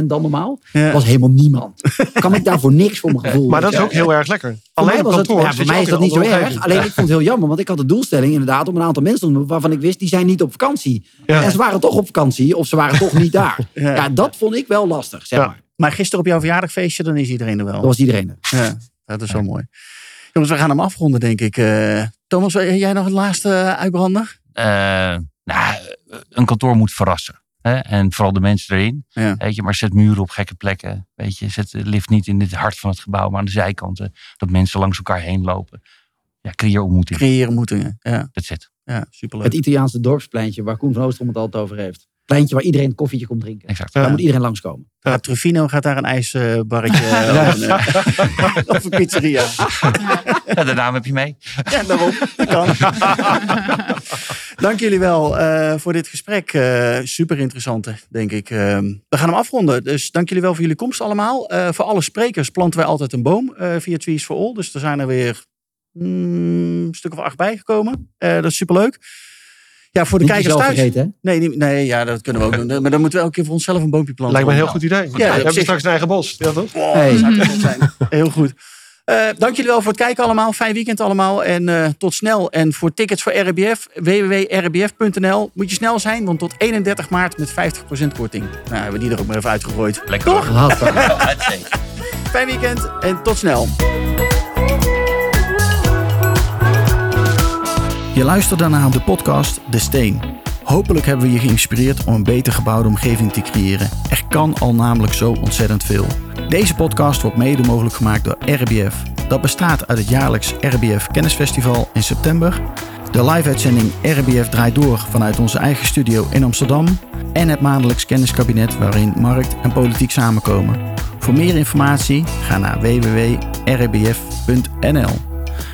100% dan normaal. Ja. Er was helemaal niemand. Kan ik daarvoor niks voor mijn gevoel. Maar dat is ook heel erg lekker. Voor Alleen mij op was het- kantoor. ja, voor mij is dat niet zo erg. Alleen ik vond het heel jammer, want ik had de doelstelling inderdaad om een aantal mensen te noemen waarvan ik wist die zijn niet op vakantie. Ja. En ze waren toch op vakantie of ze waren toch niet daar. Ja. Ja, dat vond ik wel lastig, zeg Ja. maar. Maar gisteren op jouw verjaardagfeestje, dan is iedereen er wel. Dat was iedereen er. Ja, dat is wel mooi. Jongens, we gaan hem afronden, denk ik. Eh, Thomas, wil jij nog een laatste uitbrander? Eh, nou, een kantoor moet verrassen. Hè? En vooral de mensen erin. Ja. Weet je, maar zet muren op gekke plekken. Weet je, zet de lift niet in het hart van het gebouw, maar aan de zijkanten. Dat mensen langs elkaar heen lopen. Ja, creëer ontmoeting. Creëren ontmoetingen. Ja, That's it. ja superleuk. Het Italiaanse dorpspleintje waar Koen van Oostrom het altijd over heeft. Pleintje waar iedereen een koffietje komt drinken. Exact. Daar Ja. moet iedereen langskomen. Ja, Trufino gaat daar een ijsbarretje eh, of, een, eh, of een pizzeria. Ja, de naam heb je mee. Ja, daarom. Dat kan. Dank jullie wel eh, voor dit gesprek. Eh, super interessant, denk ik. We gaan hem afronden. Dus dank jullie wel voor jullie komst allemaal. Eh, voor alle sprekers planten wij altijd een boom eh, via Trees for All. Dus er zijn er weer mm, een stuk of acht bijgekomen. Eh dat is superleuk. Ja, voor de Niet kijkers thuis. vergeten, hè? Nee, niet- nee, ja, dat kunnen we ook doen. Maar dan moeten we elke keer voor onszelf een boompje planten. Lijkt me een heel goed idee. Ja, hebben zich. straks een eigen bos. Ja, toch? Wow, Hey. dat zou zijn. Heel goed. Eh, dank jullie wel voor het kijken allemaal. Fijn weekend allemaal. En eh, tot snel. En voor tickets voor RBF, www.rbf.nl. Moet je snel zijn, want tot 31 maart met 50% korting. Nou, hebben we die er ook maar even uitgegooid. Lekker Toch? Fijn weekend en tot snel. Je luisterde naar de podcast De Steen. Hopelijk hebben we je geïnspireerd om een beter gebouwde omgeving te creëren. Er kan al namelijk zo ontzettend veel. Deze podcast wordt mede mogelijk gemaakt door RBF. Dat bestaat uit het jaarlijks RBF Kennisfestival in september, de live-uitzending RBF draait door vanuit onze eigen studio in Amsterdam en het maandelijks kenniskabinet waarin markt en politiek samenkomen. Voor meer informatie ga naar www.rbf.nl.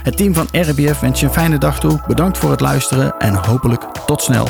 Het team van RBF wens je een fijne dag toe. Bedankt voor het luisteren en hopelijk tot snel.